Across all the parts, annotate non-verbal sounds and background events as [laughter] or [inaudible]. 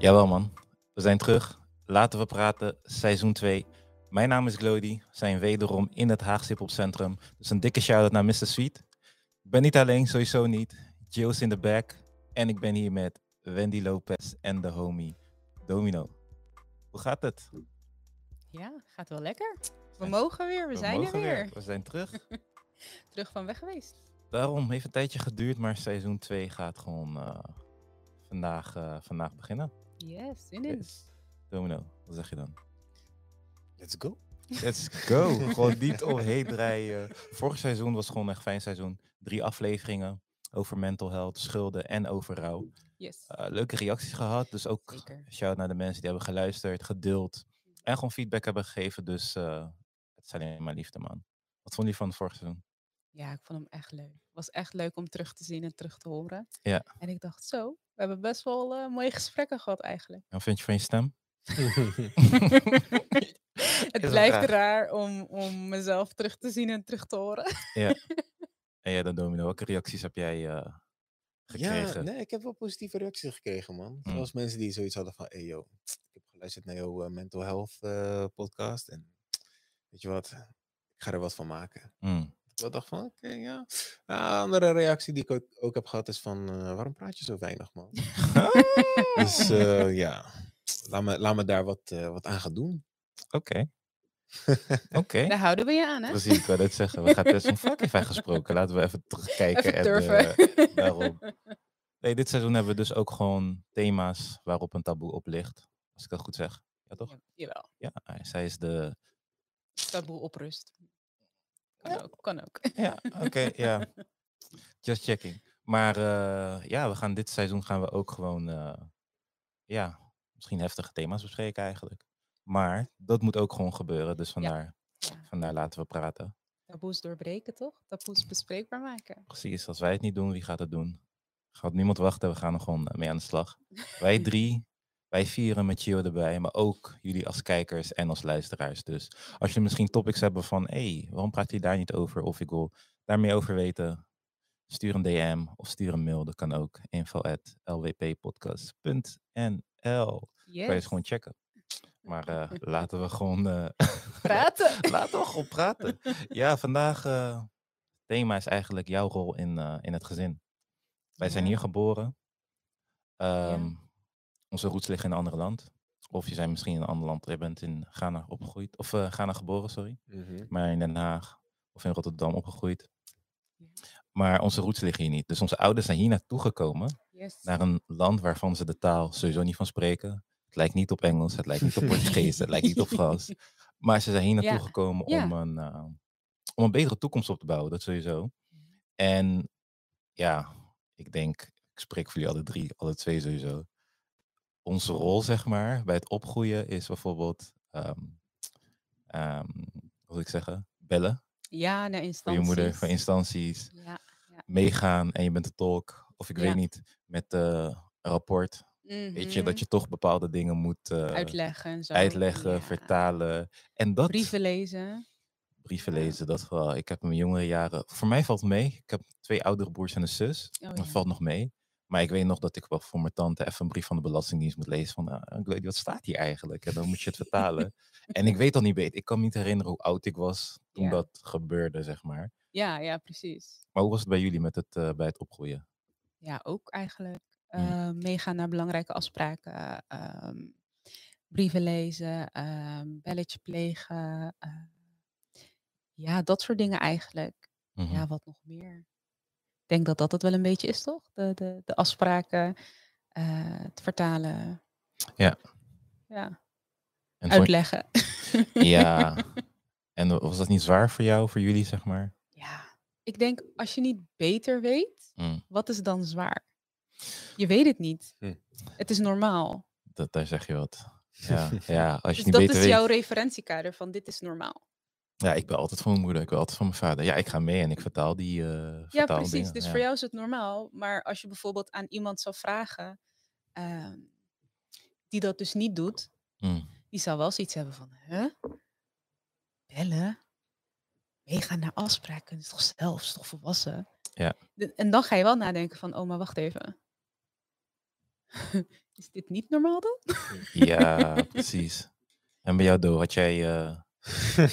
Jawel man, we zijn terug. Laten we praten, seizoen 2. Mijn naam is Glody, we zijn wederom in het Haagse Centrum. Dus een dikke shout-out naar Mr. Sweet. Ik ben niet alleen, sowieso niet. Jill's in the back. En ik ben hier met Wendy Lopez en de homie Domino. Hoe gaat het? Ja, gaat wel lekker. We mogen weer, we, zijn er weer. We zijn terug. [laughs] Terug van weg geweest. Daarom heeft een tijdje geduurd, maar seizoen 2 gaat gewoon eh, vandaag, eh, vandaag beginnen. Yes, zin in. Yes. Domino, wat zeg je dan? Let's go. Let's go. [laughs] gewoon niet omheen draaien. Vorig seizoen was gewoon echt fijn seizoen. Drie afleveringen over mental health, schulden en over rouw. Yes. Eh, leuke reacties gehad. Dus ook Zeker. shout naar de mensen die hebben geluisterd, gedeeld. En gewoon feedback hebben gegeven. Dus eh, het is alleen maar liefde, man. Wat vond je van het vorig seizoen? Ja, ik vond hem echt leuk. Het was echt leuk om terug te zien en terug te horen. Ja. En ik dacht, zo, we hebben best wel eh, mooie gesprekken gehad eigenlijk. En wat vind je van je stem? [laughs] Het blijft raar. raar om, om mezelf terug te zien en terug te horen. [laughs] En jij dan, Domino, welke reacties heb jij eh, gekregen? Ja, nee, ik heb wel positieve reacties gekregen, man. Mm. Zoals mensen die zoiets hadden van, hey yo, ik heb geluisterd naar jouw eh, mental health eh, podcast en weet je wat, ik ga er wat van maken. Mm. Ik dacht van, oké, ja. Ah, andere reactie die ik ook, ook heb gehad is van, eh, waarom praat je zo weinig, man? [laughs] dus eh, ja, laat me, laat me daar wat, eh, wat aan gaan doen. Oké. [laughs] Oké. Daar houden we je aan, hè? Precies, ik wou net zeggen. We gaan best een fuck even gesproken. Laten we even terugkijken. Even en, durven. eh, [laughs] daarom. Nee, dit seizoen hebben we dus ook gewoon thema's waarop een taboe op ligt. Als ik dat goed zeg. Ja, toch? Ja, jawel, Ja, zij is de... taboe op rust. Kan Ja. ook, kan ook. Ja, oké, ja. [laughs] Just checking. Maar eh, ja, we gaan dit seizoen gaan we ook gewoon... eh, ja, misschien heftige thema's bespreken eigenlijk. Maar dat moet ook gewoon gebeuren. Dus vandaar, Ja. vandaar laten we praten. Taboes doorbreken, toch? Taboes bespreekbaar maken. Precies, als wij het niet doen, wie gaat het doen? Gaat niemand wachten, we gaan er gewoon eh, mee aan de slag. Wij drie, wij vieren met Gio erbij, maar ook jullie als kijkers en als luisteraars. Dus als jullie misschien topics hebben van, hé, hey, waarom praat je daar niet over? Of ik wil daar meer over weten, stuur een DM of stuur een mail. Dat kan ook, info at lwppodcast.nl. Kan je eens gewoon checken. Maar eh, [laughs] laten we gewoon... eh, [laughs] praten. Laten we gewoon praten. [laughs] Ja, vandaag eh, thema is eigenlijk jouw rol in, in het gezin. Wij zijn Ja. hier geboren. Ehm, Onze roots liggen in een ander land. Of je zijn misschien in een ander land. Je bent in Ghana opgegroeid. Of eh, Ghana geboren, sorry. Maar in Den Haag of in Rotterdam opgegroeid. Ja. Maar onze roots liggen hier niet. Dus onze ouders zijn hier naartoe gekomen. Yes. Naar een land waarvan ze de taal sowieso niet van spreken. Het lijkt niet op Engels, het lijkt niet op Portugees, het lijkt niet op Frans. [laughs] Maar ze zijn hier naartoe Ja, gekomen ja. om, een, eh, om een betere toekomst op te bouwen, dat sowieso. En ja, ik denk, ik spreek voor jullie alle drie, alle twee sowieso. Onze rol, zeg maar, bij het opgroeien is bijvoorbeeld, ehm, wat wil ik zeggen, bellen Ja, naar voor instanties. je moeder, voor instanties, Ja. meegaan en je bent de tolk. Of ik Ja. weet niet, met eh rapport. Weet je, dat je toch bepaalde dingen moet eh, Uitleggen en zo. uitleggen, Ja. vertalen. En dat Brieven lezen. brieven Ja. lezen, dat vooral. Ik heb in mijn jongere jaren, voor mij valt mee. Ik heb twee oudere broers en een zus. Oh, dat ja. valt nog mee. Maar ik weet nog dat ik wel voor mijn tante even een brief van de Belastingdienst moet lezen. Van, uh, ik weet niet, wat staat hier eigenlijk? En dan moet je het [laughs] vertalen. en ik weet al niet beter. Ik kan me niet herinneren hoe oud ik was toen Ja. dat gebeurde, zeg maar. Ja, ja, precies. Maar hoe was het bij jullie met het, eh, bij het opgroeien? Ja, ook eigenlijk. Eh, meegaan naar belangrijke afspraken. ehm, brieven lezen. ehm, belletje plegen. eh, ja, dat soort dingen eigenlijk. Ja, wat nog meer? Ik denk dat dat het wel een beetje is, toch? De, de, de afspraken. eh, het vertalen. Ja. Ja, En uitleggen. Ja. [laughs] En was dat niet zwaar voor jou, voor jullie, zeg maar? Ja, ik denk als je niet beter weet, Mm, wat is dan zwaar? Je weet het niet. Hm. Het is normaal. dat, daar zeg je wat. Ja, [laughs] ja als je Dus niet dat beter is weet. jouw referentiekader van dit is normaal. Ja, ik ben altijd van mijn moeder, ik ben altijd van mijn vader. Ja, ik ga mee en ik vertaal die eh Ja, precies. dingen, Dus ja. voor jou is het normaal. Maar als je bijvoorbeeld aan iemand zou vragen ehm, die dat dus niet doet, Mm, die zou wel zoiets hebben van, huh? Bellen? Meegaan naar afspraken, is toch zelf, is toch volwassen? Ja. De- En dan ga je wel nadenken van, oh, maar wacht even. [laughs] is dit niet normaal dan? Ja, precies. En bij jou, Do, had jij... eh,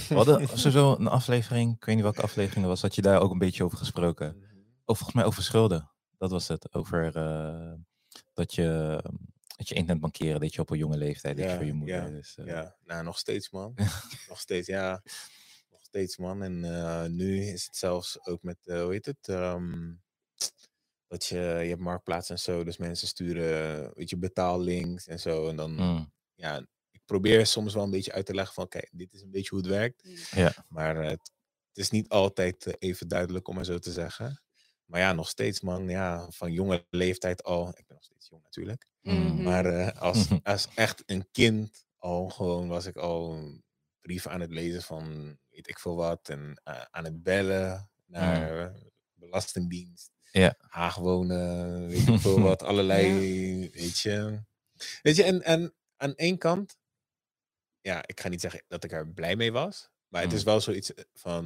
we hadden [laughs] sowieso een aflevering, ik weet niet welke aflevering dat was, had je daar ook een beetje over gesproken. Of volgens mij over schulden. Dat was het. Over eh, dat je dat je internetbankeren deed je op een jonge leeftijd, deed je voor je moeder. ja, dus, Ja, nou, nog steeds, man. [laughs] nog steeds, ja. Nog steeds, man. En eh, nu is het zelfs ook met, hoe heet het? Ehm, dat je, je hebt marktplaats en zo, dus mensen sturen, weet je, betaallinks en zo. En dan, mm, ja, probeer soms wel een beetje uit te leggen van, kijk, dit is een beetje hoe het werkt. Ja. Maar eh, het, het is niet altijd eh, even duidelijk, om maar zo te zeggen. Maar ja, nog steeds, man. Ja, van jonge leeftijd al. Ik ben nog steeds jong natuurlijk. mm, Maar eh, als, [laughs] als echt een kind al gewoon was ik al brieven aan het lezen van weet ik veel wat. En eh, aan het bellen naar eh, Belastingdienst. Ja. Haag wonen, weet ik veel [laughs] wat. Allerlei, weet je. Weet je, en, en aan één kant, ja, ik ga niet zeggen dat ik er blij mee was. Maar het Mm. is wel zoiets van,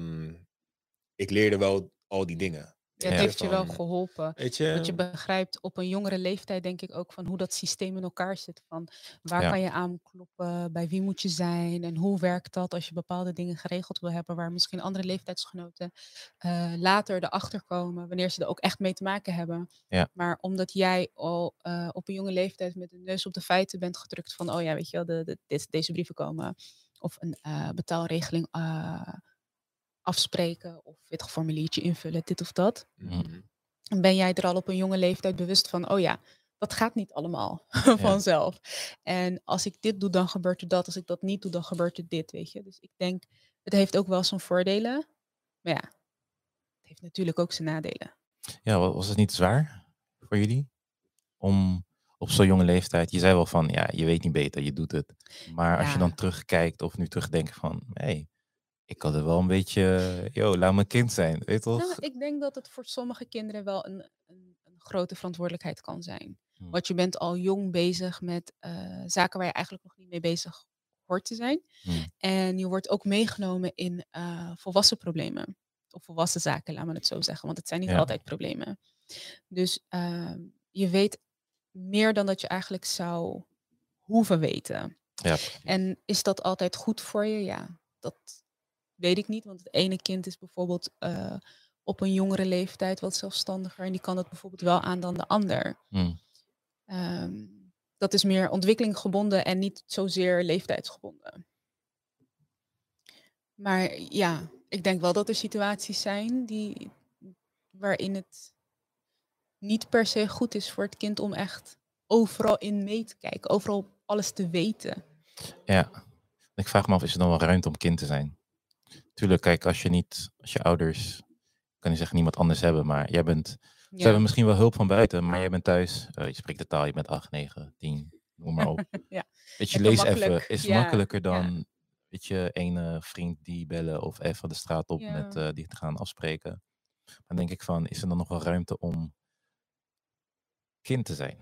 ik leerde wel al die dingen. Ja, het Ja. heeft je wel geholpen. Weet je? Dat je begrijpt op een jongere leeftijd, denk ik ook, van hoe dat systeem in elkaar zit. Van waar Ja. kan je aankloppen, bij wie moet je zijn en hoe werkt dat als je bepaalde dingen geregeld wil hebben, waar misschien andere leeftijdsgenoten eh, later erachter komen, wanneer ze er ook echt mee te maken hebben. Ja. Maar omdat jij al eh, op een jonge leeftijd met de neus op de feiten bent gedrukt van, oh ja, weet je wel, de, de, dit, deze brieven komen. Of een eh, betaalregeling eh, afspreken of dit formuliertje invullen, dit of dat dan ben jij er al op een jonge leeftijd bewust van, oh ja, dat gaat niet allemaal [laughs] vanzelf. En als ik dit doe, dan gebeurt er dat. Als ik dat niet doe, dan gebeurt er dit, weet je. Dus ik denk, het heeft ook wel zijn voordelen. Maar ja, het heeft natuurlijk ook zijn nadelen. Ja, wa- was het niet zwaar voor jullie? Om op zo'n jonge leeftijd, je zei wel van, ja, je weet niet beter, je doet het. Maar als je dan terugkijkt of nu terugdenkt van, hé, hey, ik had er wel een beetje, yo, laat mijn kind zijn, weet toch? Nou, ik denk dat het voor sommige kinderen wel een, een, een grote verantwoordelijkheid kan zijn. Hmm. Want je bent al jong bezig met eh, zaken waar je eigenlijk nog niet mee bezig hoort te zijn. Hmm. En je wordt ook meegenomen in eh, volwassen problemen. Of volwassen zaken, laat me het zo zeggen. Want het zijn niet Ja. altijd problemen. Dus ehm, je weet meer dan dat je eigenlijk zou hoeven weten. Ja. En is dat altijd goed voor je? Ja, dat weet ik niet. Want het ene kind is bijvoorbeeld eh, op een jongere leeftijd wat zelfstandiger. En die kan het bijvoorbeeld wel aan dan de ander. Hmm. Ehm, dat is meer ontwikkelinggebonden en niet zozeer leeftijdsgebonden. Maar ja, ik denk wel dat er situaties zijn die, waarin het niet per se goed is voor het kind om echt overal in mee te kijken, overal alles te weten. Ja, ik vraag me af, is er dan wel ruimte om kind te zijn? Tuurlijk, kijk, als je niet, als je ouders, ik kan niet zeggen niemand anders hebben, maar jij bent, ze hebben misschien wel hulp van buiten, maar jij bent thuis, eh, je spreekt de taal, je bent 8, 9, 10, noem maar op. [laughs] Ja. Weet je, lees even, is ja, makkelijker dan, weet je, een eh, vriend die bellen of even de straat op met eh, die te gaan afspreken. Dan denk ik van, is er dan nog wel ruimte om kind te zijn?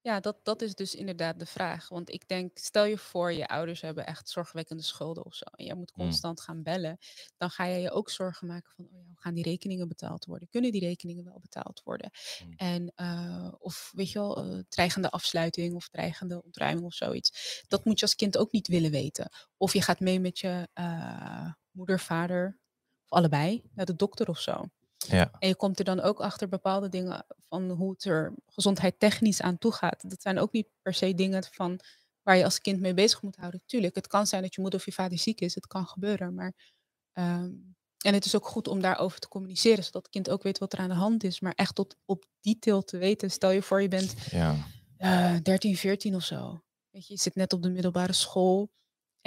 Ja, dat, dat is dus inderdaad de vraag. Want ik denk, stel je voor, je ouders hebben echt zorgwekkende schulden of zo. En jij moet Mm. constant gaan bellen. Dan ga je je ook zorgen maken van, oh ja, hoe gaan die rekeningen betaald worden? Kunnen die rekeningen wel betaald worden? Mm. En, eh, of weet je wel, eh, dreigende afsluiting of dreigende ontruiming of zoiets. Dat moet je als kind ook niet willen weten. Of je gaat mee met je eh, moeder, vader, of allebei, naar de dokter of zo. Ja, En je komt er dan ook achter bepaalde dingen van hoe het er gezondheidstechnisch aan toe gaat. Dat zijn ook niet per se dingen van waar je als kind mee bezig moet houden. Tuurlijk, het kan zijn dat je moeder of je vader ziek is. Het kan gebeuren. Maar, ehm, en het is ook goed om daarover te communiceren, zodat het kind ook weet wat er aan de hand is. Maar echt tot op detail te weten. Stel je voor, je bent ja, eh 13, 14 of zo. Weet je, je zit net op de middelbare school.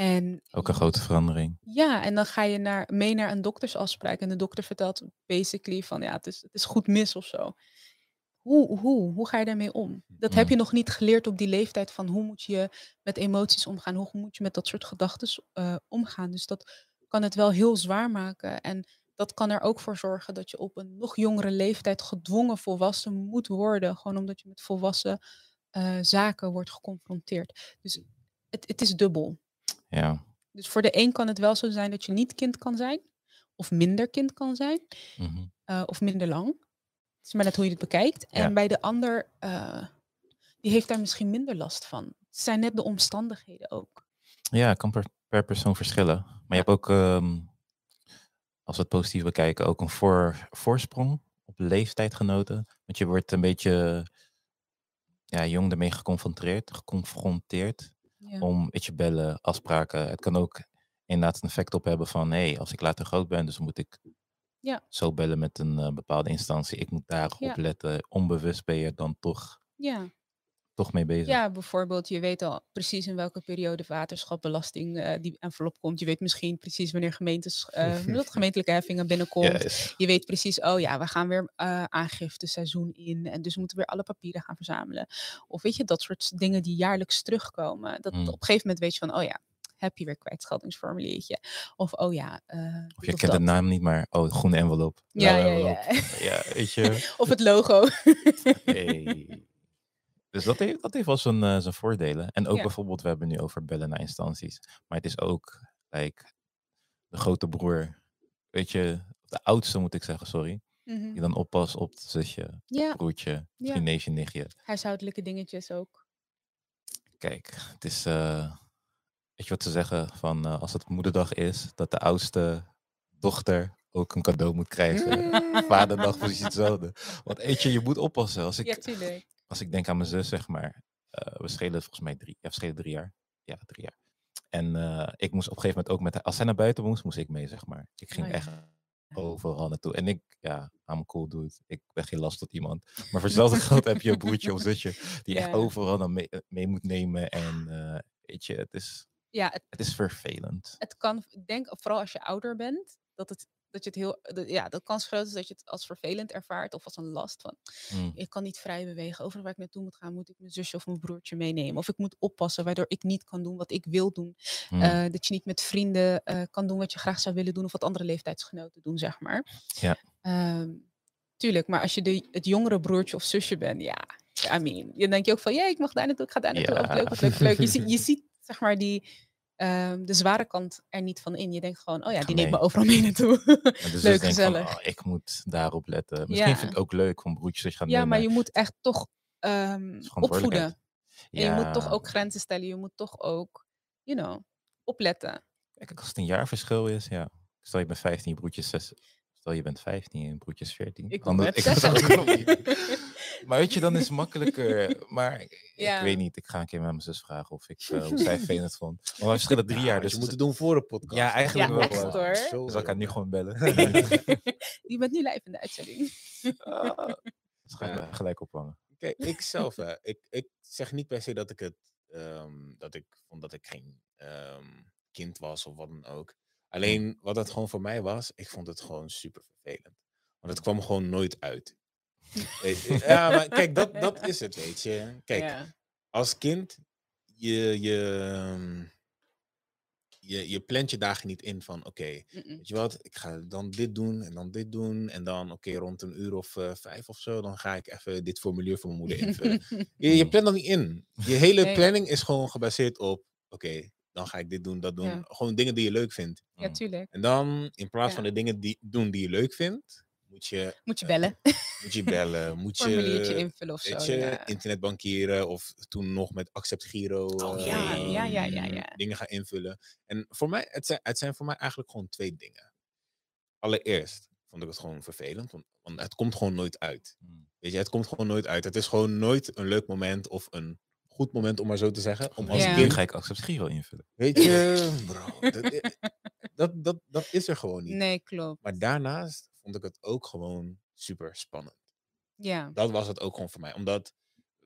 En ook een grote verandering. ja, en dan ga je naar, mee naar een doktersafspraak en de dokter vertelt basically van ja, het is, het is goed mis of zo. Hoe, hoe, hoe ga je daarmee om? Dat heb Mm. je nog niet geleerd op die leeftijd van hoe moet je met emoties omgaan, hoe moet je met dat soort gedachten omgaan. Dus dat kan het wel heel zwaar maken en dat kan er ook voor zorgen dat je op een nog jongere leeftijd gedwongen volwassen moet worden, gewoon omdat je met volwassen eh, zaken wordt geconfronteerd. Dus het, het is dubbel. Ja, Dus voor de een kan het wel zo zijn dat je niet kind kan zijn, of minder kind kan zijn, mhm. eh, of minder lang. Het is maar net hoe je het bekijkt. En Ja. bij de ander, eh, die heeft daar misschien minder last van. Het zijn net de omstandigheden ook. Ja, het kan per, per persoon verschillen. Maar je hebt ook, ehm, als we het positief bekijken, ook een voor, voorsprong op leeftijdgenoten. Want je wordt een beetje ja, jong ermee geconfronteerd, geconfronteerd Ja. om, weet je, bellen, afspraken. Het kan ook inderdaad een effect op hebben van, hé, als ik later groot ben, dus moet ik Ja. zo bellen met een eh, bepaalde instantie. Ik moet daarop Ja. letten. Onbewust ben je dan toch, Ja. Toch mee bezig. ja, bijvoorbeeld, je weet al precies in welke periode waterschapbelasting eh, die envelop komt. Je weet misschien precies wanneer gemeentes, [laughs] dat, gemeentelijke heffingen binnenkomt. Yes. Je weet precies, oh ja, we gaan weer eh aangifteseizoen in. En dus we moeten weer alle papieren gaan verzamelen. Of weet je, dat soort dingen die jaarlijks terugkomen. Dat Mm. op een gegeven moment weet je van, oh ja, heb je weer kwijtscheldingsformuliertje. Of oh ja, eh, Of je of kent de dat. naam niet, maar oh, de groene envelop. Ja, blauwe ja, ja. Ja, weet je. [laughs] Of het logo. [laughs] Hey. Dus dat heeft, dat heeft wel zijn, eh, zijn voordelen. En ook Ja. bijvoorbeeld, we hebben nu over bellen naar instanties. Maar het is ook like, de grote broer. Weet je, de oudste moet ik zeggen, sorry. Mhm. Die dan oppast op het zusje, Ja, broertje, Ja. vriendinnetje, nichtje. huishoudelijke dingetjes ook. Kijk, het is, eh, weet je wat ze zeggen, van eh, als het moederdag is, dat de oudste dochter ook een cadeau moet krijgen. [laughs] Vaderdag precies hetzelfde. Want weet je, je moet oppassen. Als ik, Ja, tuurlijk. Als ik denk aan mijn zus, zeg maar. eh, we schelen volgens mij drie, ja, we schelen drie jaar. Ja, drie jaar. En eh, ik moest op een gegeven moment ook met haar, als zij naar buiten moest, moest ik mee, zeg maar. Ik ging Oh ja. echt overal naartoe. En ik, ja, I'm cool dude. Ik ben geen last tot iemand. Maar voor hetzelfde geld heb je een broertje of zusje die echt overal dan mee, mee moet nemen. En eh, weet je, het is, Ja, het, het is vervelend. het kan, ik denk vooral als je ouder bent, dat, het, dat je het heel, dat- ja, de kans groot is dat je het als vervelend ervaart of als een last van. Mm, Ik kan niet vrij bewegen. Overal waar ik naartoe moet gaan, moet ik mijn zusje of mijn broertje meenemen. Of ik moet oppassen, waardoor ik niet kan doen wat ik wil doen. mm. Eh, dat je niet met vrienden eh, kan doen wat je graag zou willen doen. Of wat andere leeftijdsgenoten doen, zeg maar. Ja. Ehm, tuurlijk, maar als je de, het jongere broertje of zusje bent, ja. I mean, je denkt je ook van, ja, ik mag daar naartoe, ik ga daar naartoe. Ja. leuk, leuk, leuk. Je ziet, zeg maar, die, ehm, de zware kant er niet van in. Je denkt gewoon, oh ja, die neemt me overal mee naartoe. Zus [laughs] leuk, van, gezellig. oh, ik moet daarop letten. Misschien vind ik Ja. het ook leuk om broertjes te gaan ja, nemen. maar je moet echt toch ehm, opvoeden. En je moet toch Ja. ook grenzen stellen. Je moet toch ook, you know, opletten. Kijk, als het een jaar verschil is, ja. Stel je bent 15, je broertje is 6. Stel je bent 15 en je broertje is 14. Ik het niet. [laughs] Maar weet je, dan is het makkelijker. Maar ik, weet niet, ik ga een keer met mijn zus vragen of ik, [laughs] eh, hoe zij vervelend vond. Maar we verschillen drie jaar, Ja, dus je moet het doen voor de podcast. Ja, eigenlijk Ja, wel. echt wel. hoor. Zo Dus ik ga nu gewoon bellen. [laughs] Die bent nu live in de uitzending. Ah, dus ga ik Ja. me gelijk ophangen. Kijk, ik zelf, hè, ik, ik zeg niet per se dat ik het, ehm, dat ik vond dat ik geen ehm, kind was of wat dan ook. Alleen wat het gewoon voor mij was, ik vond het gewoon super vervelend. Want het kwam gewoon nooit uit. [laughs] Ja, maar kijk, dat, dat is het, weet je. Kijk, Ja. als kind, je, je, ehm, je, je plant je dagen niet in van, oké, weet je wat, ik ga dan dit doen en dan dit doen. En dan, oké, rond een uur of eh, vijf of zo, dan ga ik even dit formulier voor mijn moeder invullen. Je, je [laughs] plant dat niet in. Je hele planning is gewoon gebaseerd op, oké, dan ga ik dit doen, dat doen. Ja. Gewoon dingen die je leuk vindt. ja, Mm. tuurlijk. En dan, in plaats van de dingen die doen die je leuk vindt, moet je, Moet je eh, bellen. moet je bellen, [laughs] moet Formuliertje je, invullen of zo. ja. internetbankieren of toen nog met Accept Giro Oh, eh, ja, ja, ja, ja, ja. dingen gaan invullen. En voor mij, het zijn, het zijn voor mij eigenlijk gewoon twee dingen. Allereerst vond ik het gewoon vervelend, want, want het komt gewoon nooit uit. Mm. Weet je, het komt gewoon nooit uit. Het is gewoon nooit een leuk moment of een goed moment, om maar zo te zeggen. Om als Ja. Kind, ga ik Accept Giro invullen. weet je, [laughs] bro, dat, dat, dat, dat is er gewoon niet. Nee, klopt. Maar daarnaast vond ik het ook gewoon super spannend. Ja. Dat was het ook gewoon voor mij. Omdat,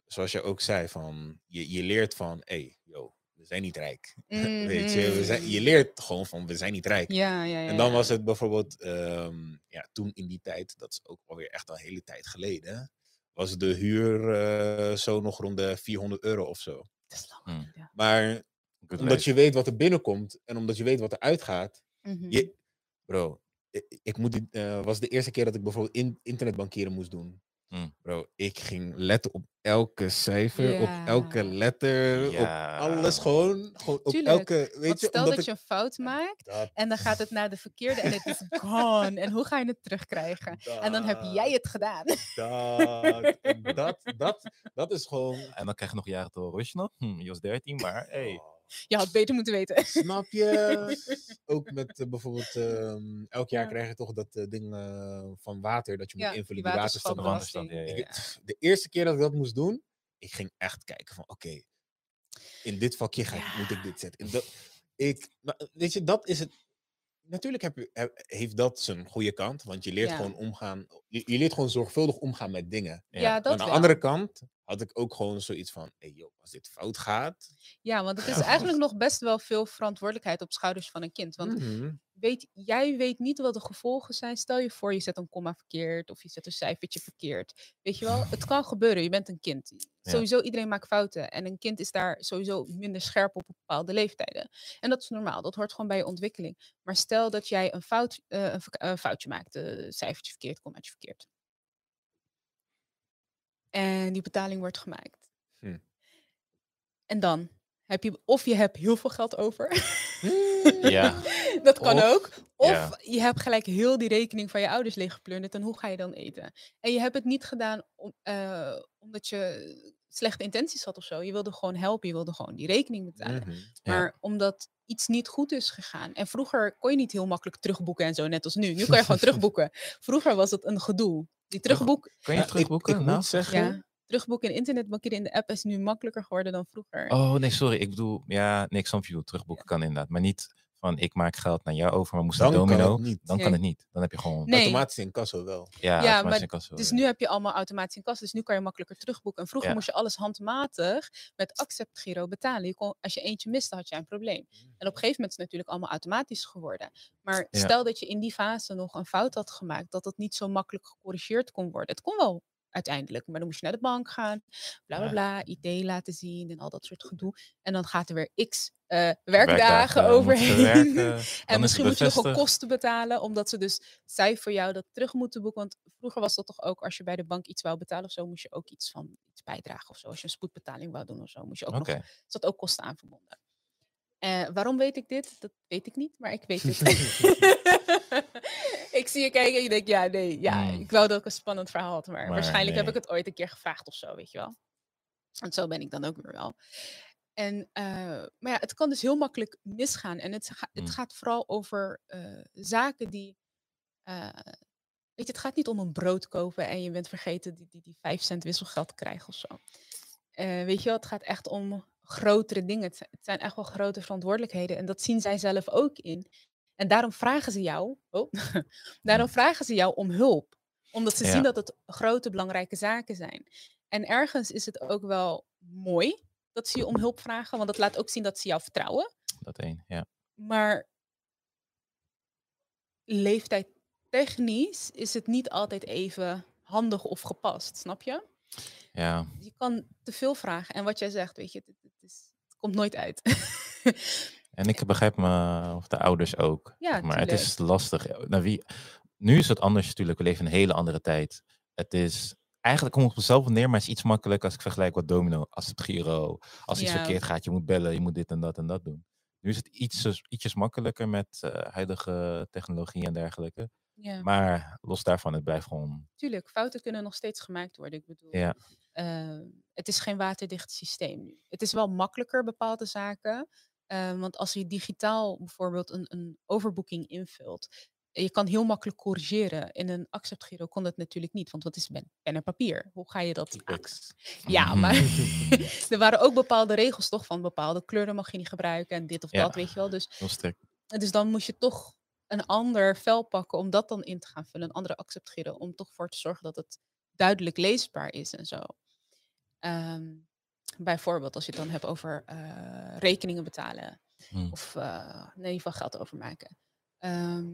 zoals je ook zei, van, je, je leert van, hé, hey, yo, we zijn niet rijk. [laughs] Weet je, we zijn, je Mhm. leert gewoon van, we zijn niet rijk. Ja, ja, ja. En dan ja. was het bijvoorbeeld, ehm, ja, toen in die tijd, dat is ook alweer echt al een hele tijd geleden, was de huur eh, zo nog rond de 400 euro of zo. Dat is lang Mm. geleden. Maar Good omdat life. je weet wat er binnenkomt en omdat je weet wat er uitgaat, Mhm. je, bro, ik, ik moet, dit, eh, was de eerste keer dat ik bijvoorbeeld in, internetbankieren moest doen. Mm. Bro, ik ging letten op elke cijfer, op elke letter, Ja. op alles gewoon. gewoon op Tuurlijk, elke, weet Want je, stel omdat dat je een fout maakt Dat, en dan gaat het naar de verkeerde en het is gone. En hoe ga je het terugkrijgen? [laughs] En dan heb jij het gedaan. Dat, [laughs] dat, dat, dat is gewoon... En dan krijg je nog jaren te horen. Wist je nog? Hm, je was 13, maar hey. Je had beter moeten weten. Snap je? [laughs] Ook met eh, bijvoorbeeld, ehm, elk jaar Ja. krijg je toch dat eh, ding eh, van water, dat je moet invullen, die waterstand. De Ik- eerste keer dat ik dat moest doen, ik ging echt kijken van, oké, in dit vakje ga ik, moet ik dit zetten. Dat, ik, maar, eh, weet je, dat is het. Natuurlijk heb heeft dat zijn goede kant, want je leert Ja. gewoon omgaan. Je, je leert gewoon zorgvuldig omgaan met dingen. Ja, Ja. Maar dat aan de wel. andere kant had ik ook gewoon zoiets van, hey, joh, als dit fout gaat. Ja, want het is [laughs] eigenlijk nog best wel veel verantwoordelijkheid op schouders van een kind. Want mhm, weet, jij weet niet wat de gevolgen zijn. Stel je voor, je zet een komma verkeerd of je zet een cijfertje verkeerd. Weet je wel, het kan gebeuren. Je bent een kind. Ja. Sowieso, iedereen maakt fouten. En een kind is daar sowieso minder scherp op bepaalde leeftijden. En dat is normaal. Dat hoort gewoon bij je ontwikkeling. Maar stel dat jij een, fout, eh, een, een foutje maakt. een cijfertje verkeerd, kommaatje verkeerd. En die betaling wordt gemaakt. Hm. En dan heb je, of je hebt heel veel geld over. Ja. [laughs] Dat kan Of- ook. Of ja. je hebt gelijk heel die rekening van je ouders leeggeplunderd. En hoe ga je dan eten? En je hebt het niet gedaan om, eh, omdat je slechte intenties had of zo. Je wilde gewoon helpen. Je wilde gewoon die rekening betalen. mhm. Ja. Maar omdat iets niet goed is gegaan. En vroeger kon je niet heel makkelijk terugboeken en zo, net als nu. Nu kan je gewoon [laughs] terugboeken. Vroeger was het een gedoe. Die terugboek, Kan je Ja, ik- terugboeken? Ik, Nou? moet zeggen, ja, terugboeken in internetbankieren in de app is nu makkelijker geworden dan vroeger. Oh, nee, sorry. Ik bedoel, ja, nee, ik snap je bedoelt. Terugboeken kan inderdaad. Maar niet van, ik maak geld naar jou over, maar moest Dan kan domino. het niet. Dan kan het niet. Dan heb je gewoon, Nee. automatisch in kasso wel. ja, Ja, automatisch maar in Dus ja. nu heb je allemaal automatisch in kas. Dus nu kan je makkelijker terugboeken. En vroeger Ja. moest je alles handmatig met Accept Giro betalen. Je kon, als je eentje miste, had je een probleem. En op een gegeven moment is het natuurlijk allemaal automatisch geworden. Maar Ja. stel dat je in die fase nog een fout had gemaakt, dat het niet zo makkelijk gecorrigeerd kon worden. Het kon wel uiteindelijk, maar dan moest je naar de bank gaan, bla bla Ja. bla, ID laten zien en al dat soort gedoe. En dan gaat er weer x eh, werkdagen, overheen. werken, [laughs] En misschien moet je nog bevestigd. kosten betalen, omdat ze dus zij voor jou dat terug moeten boeken. Want vroeger was dat toch ook, als je bij de bank iets wou betalen of zo, moest je ook iets van iets bijdragen of zo. Als je een spoedbetaling wou doen of zo, moest je ook Oké. nog, zat ook kosten aan verbonden. Eh, waarom weet ik dit? Dat weet ik niet, maar ik weet het. [laughs] ik zie je kijken en je denkt, ja, nee, ja, Mm. ik wou dat ik een spannend verhaal had, maar, Maar waarschijnlijk heb ik het ooit een keer gevraagd of zo, weet je wel. En zo ben ik dan ook weer wel. En, eh, maar ja, het kan dus heel makkelijk misgaan. En het, ga- het Mm. gaat vooral over eh, zaken die. eh, weet je, het gaat niet om een brood kopen en je bent vergeten die, die, die 5 cent wisselgeld te krijgen of zo. Weet je wel, het gaat echt om grotere dingen. Het, zi- het zijn echt wel grote verantwoordelijkheden. En dat zien zij zelf ook in. En daarom vragen ze jou. Oh, [laughs] daarom vragen ze jou om hulp. Omdat ze Ja. zien dat het grote, belangrijke zaken zijn. En ergens is het ook wel mooi dat ze je om hulp vragen. Want dat laat ook zien dat ze jou vertrouwen. Dat één, ja. Maar leeftijdtechnisch is het niet altijd even handig of gepast, snap je? Ja, Je kan te veel vragen. En wat jij zegt, weet je, het, het is, het komt nooit uit. [laughs] en ik begrijp me, of de ouders ook. Ja, maar het is lastig. Nou, wie, nu is het anders natuurlijk. We leven in een hele andere tijd. Het is eigenlijk komt het op hetzelfde neer, maar het is iets makkelijker als ik vergelijk wat domino, als het Giro, als iets Ja. verkeerd gaat, je moet bellen, je moet dit en dat en dat doen. Nu is het iets, ietsjes makkelijker met eh, huidige technologie en dergelijke. ja, Maar los daarvan, het blijft gewoon. tuurlijk. Fouten kunnen nog steeds gemaakt worden. Ik bedoel, Ja. eh, het is geen waterdicht systeem nu. Het is wel makkelijker bepaalde zaken. eh, want als je digitaal bijvoorbeeld een, een overboeking invult, je kan heel makkelijk corrigeren. In een accept Giro kon dat natuurlijk niet, want wat is pen, pen en papier? Hoe ga je dat Ja, [laughs] maar [laughs] er waren ook bepaalde regels toch van bepaalde kleuren mag je niet gebruiken en dit of Ja. dat, weet je wel. Dus, dus dan moest je toch een ander vel pakken om dat dan in te gaan vullen, een andere accept Giro, om toch voor te zorgen dat het duidelijk leesbaar is en zo. Ehm, bijvoorbeeld als je het dan hebt over eh, rekeningen betalen Hm. of eh, in ieder geval geld overmaken. Ehm,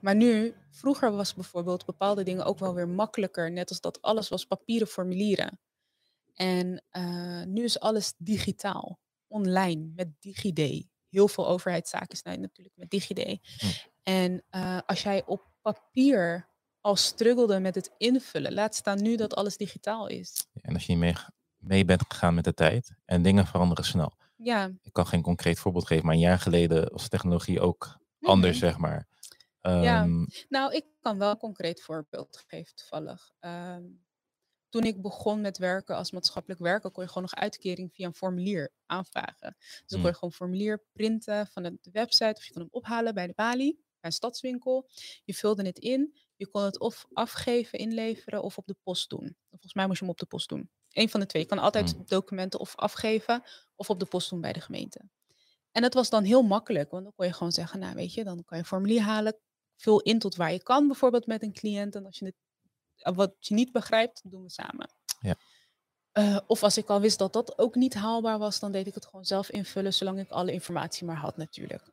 maar nu, vroeger was bijvoorbeeld bepaalde dingen ook wel weer makkelijker, net als dat alles was papieren formulieren. En eh, nu is alles digitaal, online, met DigiD. Heel veel overheidszaken zijn natuurlijk met DigiD. En eh, als jij op papier al struggelde met het invullen. Laat staan nu dat alles digitaal is. En als je niet mee, mee bent gegaan met de tijd en dingen veranderen snel. Ja. Ik kan geen concreet voorbeeld geven, maar een jaar geleden was technologie ook anders, zeg maar. Ja. Ehm, Nou, ik kan wel een concreet voorbeeld geven toevallig. Ehm, toen ik begon met werken als maatschappelijk werker, kon je gewoon nog uitkering via een formulier aanvragen. Dus dan kon Hmm. je gewoon een formulier printen van de website of je kon hem ophalen bij de balie, bij een stadswinkel. Je vulde het in, je kon het of afgeven, inleveren of op de post doen. Volgens mij moest je hem op de post doen. Eén van de twee. Je kan altijd Hmm. documenten of afgeven of op de post doen bij de gemeente. En dat was dan heel makkelijk, want dan kon je gewoon zeggen, nou weet je, dan kan je een formulier halen, vul in tot waar je kan, bijvoorbeeld met een cliënt. En als je het eh, wat je niet begrijpt, doen we samen. Ja. Eh, of als ik al wist dat dat ook niet haalbaar was, dan deed ik het gewoon zelf invullen, zolang ik alle informatie maar had natuurlijk.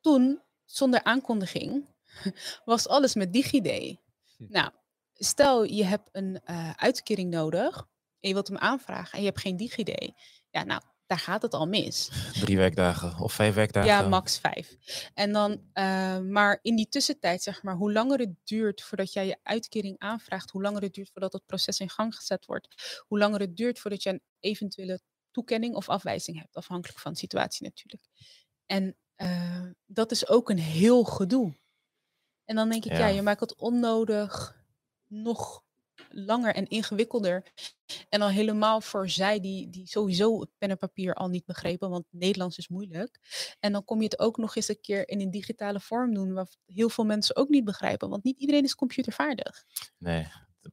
Toen, zonder aankondiging, [laughs] was alles met DigiD. Hm. Nou, stel je hebt een eh, uitkering nodig en je wilt hem aanvragen en je hebt geen DigiD. Ja, nou, daar gaat het al mis. drie werkdagen of vijf werkdagen. Ja, max vijf. En dan, eh, maar in die tussentijd, zeg maar, hoe langer het duurt voordat jij je uitkering aanvraagt, hoe langer het duurt voordat het proces in gang gezet wordt, hoe langer het duurt voordat je een eventuele toekenning of afwijzing hebt, afhankelijk van de situatie natuurlijk. En eh, dat is ook een heel gedoe. En dan denk ik, ja, Ja. je maakt het onnodig nog langer en ingewikkelder. En dan helemaal voor zij die, die sowieso het pen en papier al niet begrepen, want Nederlands is moeilijk. En dan kom je het ook nog eens een keer in een digitale vorm doen, wat heel veel mensen ook niet begrijpen, want niet iedereen is computervaardig. Nee. Je,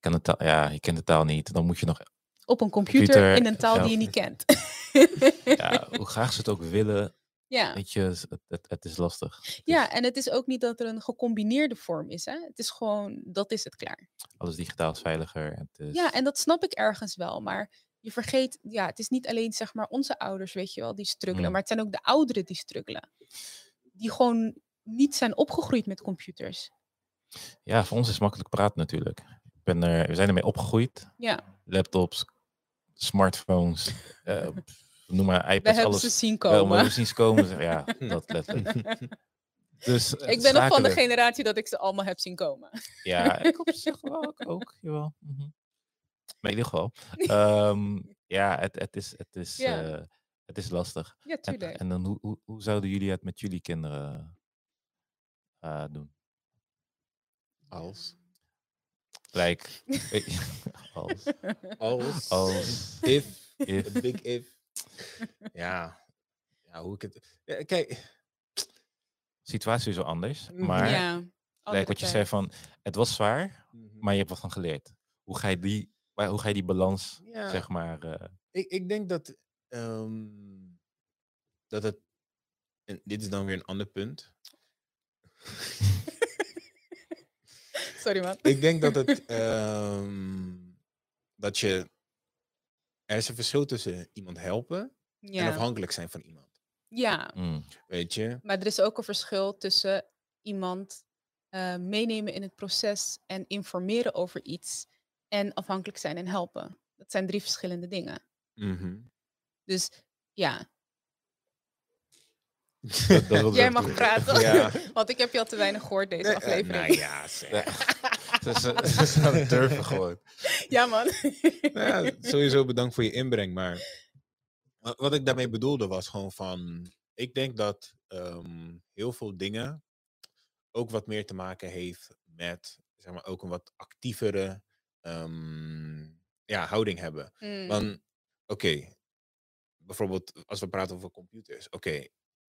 kan de taal, ja, je kent de taal niet. Dan moet je nog. Op een computer, Computer, in een taal die je niet [laughs] kent. Ja, hoe graag ze het ook willen. Ja. Weet je, het, het, het is lastig. Het ja, is en het is ook niet dat er een gecombineerde vorm is. Hè? Het is gewoon, dat is het klaar. Alles digitaal is veiliger. Het is, Ja, en dat snap ik ergens wel. Maar je vergeet, ja, het is niet alleen zeg maar onze ouders, weet je wel, die struggelen. Mm. Maar het zijn ook de ouderen die struggelen. Die gewoon niet zijn opgegroeid met computers. ja, voor ons is makkelijk praten natuurlijk. Ik ben er, we zijn ermee opgegroeid. Ja, Laptops, smartphones, [laughs] eh, noem maar we iPads, hebben alles. ze zien Wel, maar komen. we zien ze komen. Ja, [laughs] dat letterlijk. [laughs] Dus, eh, ik ben nog van de generatie dat ik ze allemaal heb zien komen. Ja, [laughs] ik op zich wel ook. ook jawel. mhm. Maar in ieder geval. ehm, ja, het, het, is, het, is, Ja. eh, het is lastig. Ja, tuurlijk. en dan, hoe, hoe, hoe zouden jullie het met jullie kinderen eh, doen? Als. Like, als, Als. als, If. if, A big if. Ja. Ja, hoe ik het... Ja, kijk. situatie is wel anders. Mhm. Maar, ja, andere wat je zei van, het was zwaar, Mhm. maar je hebt wat van geleerd. Hoe ga je die, waar- hoe ga je die balans, Ja. zeg maar, eh, Ik, ik denk dat, ehm, dat het. En dit is dan weer een ander punt. [laughs] Sorry man. Ik denk dat het. [laughs] ehm, dat je. Er is een verschil tussen iemand helpen en afhankelijk zijn van iemand. ja, mm, Weet je? maar er is ook een verschil tussen iemand eh, meenemen in het proces en informeren over iets en afhankelijk zijn en helpen. Dat zijn drie verschillende dingen. Mhm. Dus ja, [laughs] dat, jij mag doen. praten. Ja. [laughs] Want ik heb je al te weinig gehoord deze Nee, eh, aflevering. nou ja, zeg. [laughs] Ze, zouden durven gewoon. ja man. Nou ja, sowieso bedankt voor je inbreng. Maar wa- wat ik daarmee bedoelde was gewoon van. Ik denk dat ehm, heel veel dingen ook wat meer te maken heeft met zeg maar, ook een wat actievere ehm, ja, houding hebben. Mm, Want, oké, bijvoorbeeld als we praten over computers. Oké,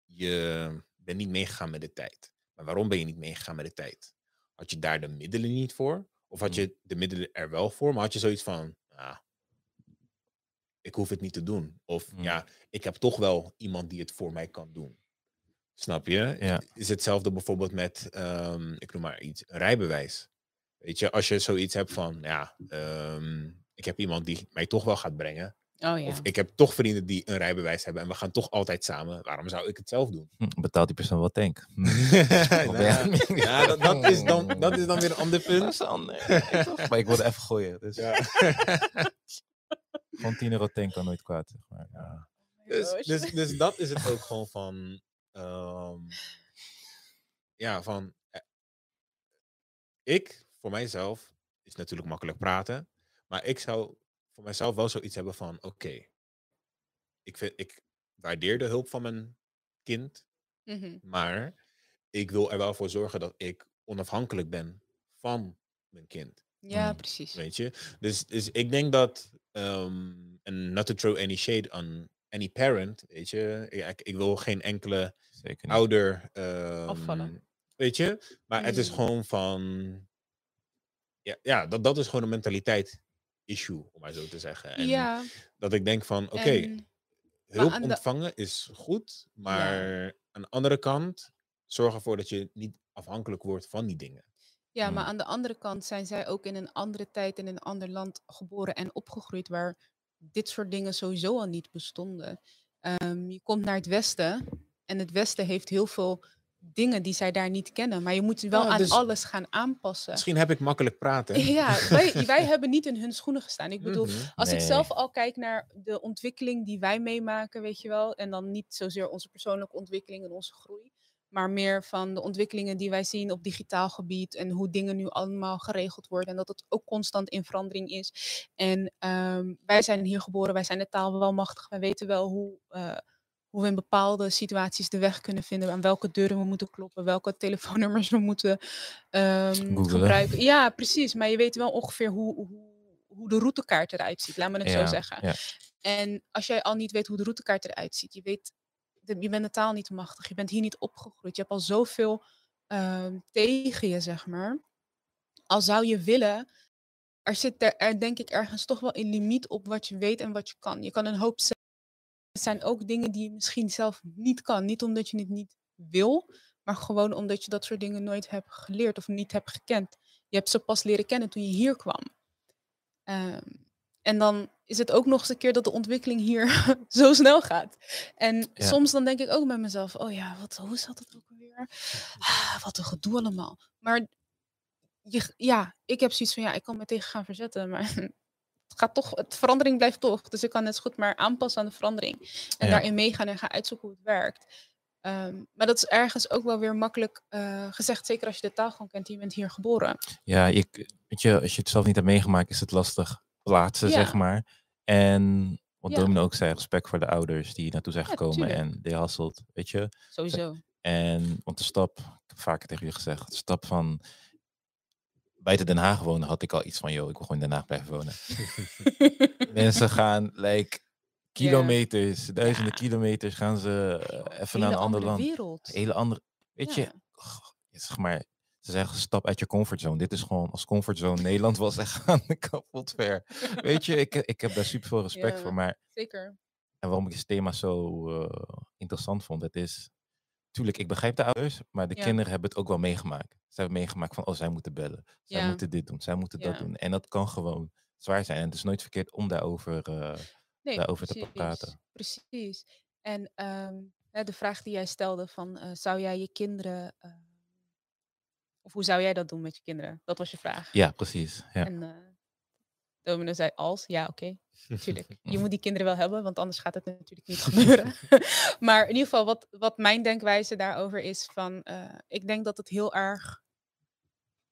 je bent niet meegegaan met de tijd. Maar waarom ben je niet meegegaan met de tijd? Had je daar de middelen niet voor? Of had Mm. je de middelen er wel voor, maar had je zoiets van, ah, ik hoef het niet te doen. Of Mm. ja, ik heb toch wel iemand die het voor mij kan doen. Snap je? Ja. Is hetzelfde bijvoorbeeld met, ehm, ik noem maar iets, een rijbewijs. Weet je, als je zoiets hebt van, ja, ehm, ik heb iemand die mij toch wel gaat brengen. Oh ja. Of ik heb toch vrienden die een rijbewijs hebben en we gaan toch altijd samen. Waarom zou ik het zelf doen? Hm, Betaalt die persoon wel tank? Hm. [laughs] Nou, ja. dat, dat, is dan, dat is dan weer een ander Dat punt. is ander. Ja, toch? maar ik wilde even gooien. Dus Ja. gewoon 10 euro tank kan nooit kwaad. Zeg maar. ja. Dus, Gosh. dus, dus dat is het ook gewoon van. ehm, ja, van. eh, ik, voor mijzelf, is natuurlijk makkelijk praten. Maar ik zou voor mijzelf wel zoiets hebben van, oké, ik, vind, ik waardeer de hulp van mijn kind, Mhm. maar ik wil er wel voor zorgen dat ik onafhankelijk ben van mijn kind. Ja, Mm. precies. Weet je? Dus, dus ik denk dat, ehm, en not to throw any shade on any parent, weet je, ik, ik wil geen enkele ouder, ehm, Afvallen. weet je, maar het is Mm. gewoon van, ja, ja dat, dat is gewoon een mentaliteit issue, om maar zo te zeggen. En ja, dat ik denk van, oké, en hulp de- ontvangen is goed, maar aan de andere kant, zorg ervoor dat je niet afhankelijk wordt van die dingen. Ja, maar aan de andere kant zijn zij ook in een andere tijd en in een ander land geboren en opgegroeid waar dit soort dingen sowieso al niet bestonden. Ehm, je komt naar het Westen en het Westen heeft heel veel dingen die zij daar niet kennen, maar je moet wel Ja, aan dus- alles gaan aanpassen. Misschien heb ik makkelijk praten. [laughs] Ja, wij, [laughs] wij hebben niet in hun schoenen gestaan. Ik bedoel, Mhm. als ik zelf al kijk naar de ontwikkeling die wij meemaken, weet je wel, en dan niet zozeer onze persoonlijke ontwikkeling en onze groei, maar meer van de ontwikkelingen die wij zien op digitaal gebied en hoe dingen nu allemaal geregeld worden en dat het ook constant in verandering is. En ehm, wij zijn hier geboren, wij zijn de taal wel machtig, wij weten wel hoe, eh, hoe we in bepaalde situaties de weg kunnen vinden, aan welke deuren we moeten kloppen, welke [laughs] telefoonnummers we moeten ehm, gebruiken. Ja, precies, maar je weet wel ongeveer hoe, hoe, hoe de routekaart eruit ziet, laat me het zo zeggen. ja. En als jij al niet weet hoe de routekaart eruit ziet, je weet, je bent de taal niet machtig, je bent hier niet opgegroeid, je hebt al zoveel ehm, tegen je, zeg maar. Al zou je willen, er zit er, er denk ik ergens toch wel een limiet op wat je weet en wat je kan. Je kan een hoop Er zijn ook dingen die je misschien zelf niet kan. Niet omdat je het niet wil, maar gewoon omdat je dat soort dingen nooit hebt geleerd of niet hebt gekend. Je hebt ze pas leren kennen toen je hier kwam. Ehm, en dan is het ook nog eens een keer dat de ontwikkeling hier [laughs] zo snel gaat. En Ja. soms dan denk ik ook bij mezelf, oh ja, wat, hoe zat het ook alweer? Ah, wat een gedoe allemaal. Maar je, ja, ik heb zoiets van, ja, ik kan me tegen gaan verzetten, maar het gaat toch, het verandering blijft toch. Dus ik kan zo goed maar aanpassen aan de verandering. En Ja. daarin meegaan en gaan uitzoeken hoe het werkt. Ehm, maar dat is ergens ook wel weer makkelijk eh, gezegd, zeker als je de taal gewoon kent, je bent hier geboren. Ja, ik, weet je, als je het zelf niet hebt meegemaakt, is het lastig plaatsen, Ja. zeg maar. En wat Ja. Domino ook zei, respect voor de ouders die naartoe zijn gekomen en die hasselt, weet je. Sowieso. En, want de stap, ik heb vaker tegen je gezegd, de stap van buiten Den Haag wonen, had ik al iets van, joh, ik wil gewoon in Den Haag blijven wonen. [laughs] Mensen gaan, like, kilometers, duizenden Ja. kilometers gaan ze eh, even naar een ander andere land. wereld. Hele andere, weet je, Ja. g- zeg maar, ze zeggen stap uit je comfortzone. Dit is gewoon als comfortzone. Nederland was echt [laughs] aan de kapot ver. Weet je, ik, ik heb daar super veel respect Ja. voor. Maar Zeker. en waarom ik het thema zo eh, interessant vond, het is, tuurlijk, ik begrijp de ouders, maar de Ja. kinderen hebben het ook wel meegemaakt. Ze hebben meegemaakt van, oh, zij moeten bellen. Zij Ja. moeten dit doen, zij moeten dat doen. En dat kan gewoon zwaar zijn. En het is nooit verkeerd om daarover, eh, Nee, daarover te praten. Precies. En ehm, de vraag die jij stelde van, eh, zou jij je kinderen, eh, of hoe zou jij dat doen met je kinderen? Dat was je vraag. Ja, precies. Ja. En Domino zei als, ja oké, [laughs] natuurlijk. Je moet die kinderen wel hebben, want anders gaat het natuurlijk niet gebeuren. [laughs] maar in ieder geval, wat, wat mijn denkwijze daarover is van, eh, ik denk dat het heel erg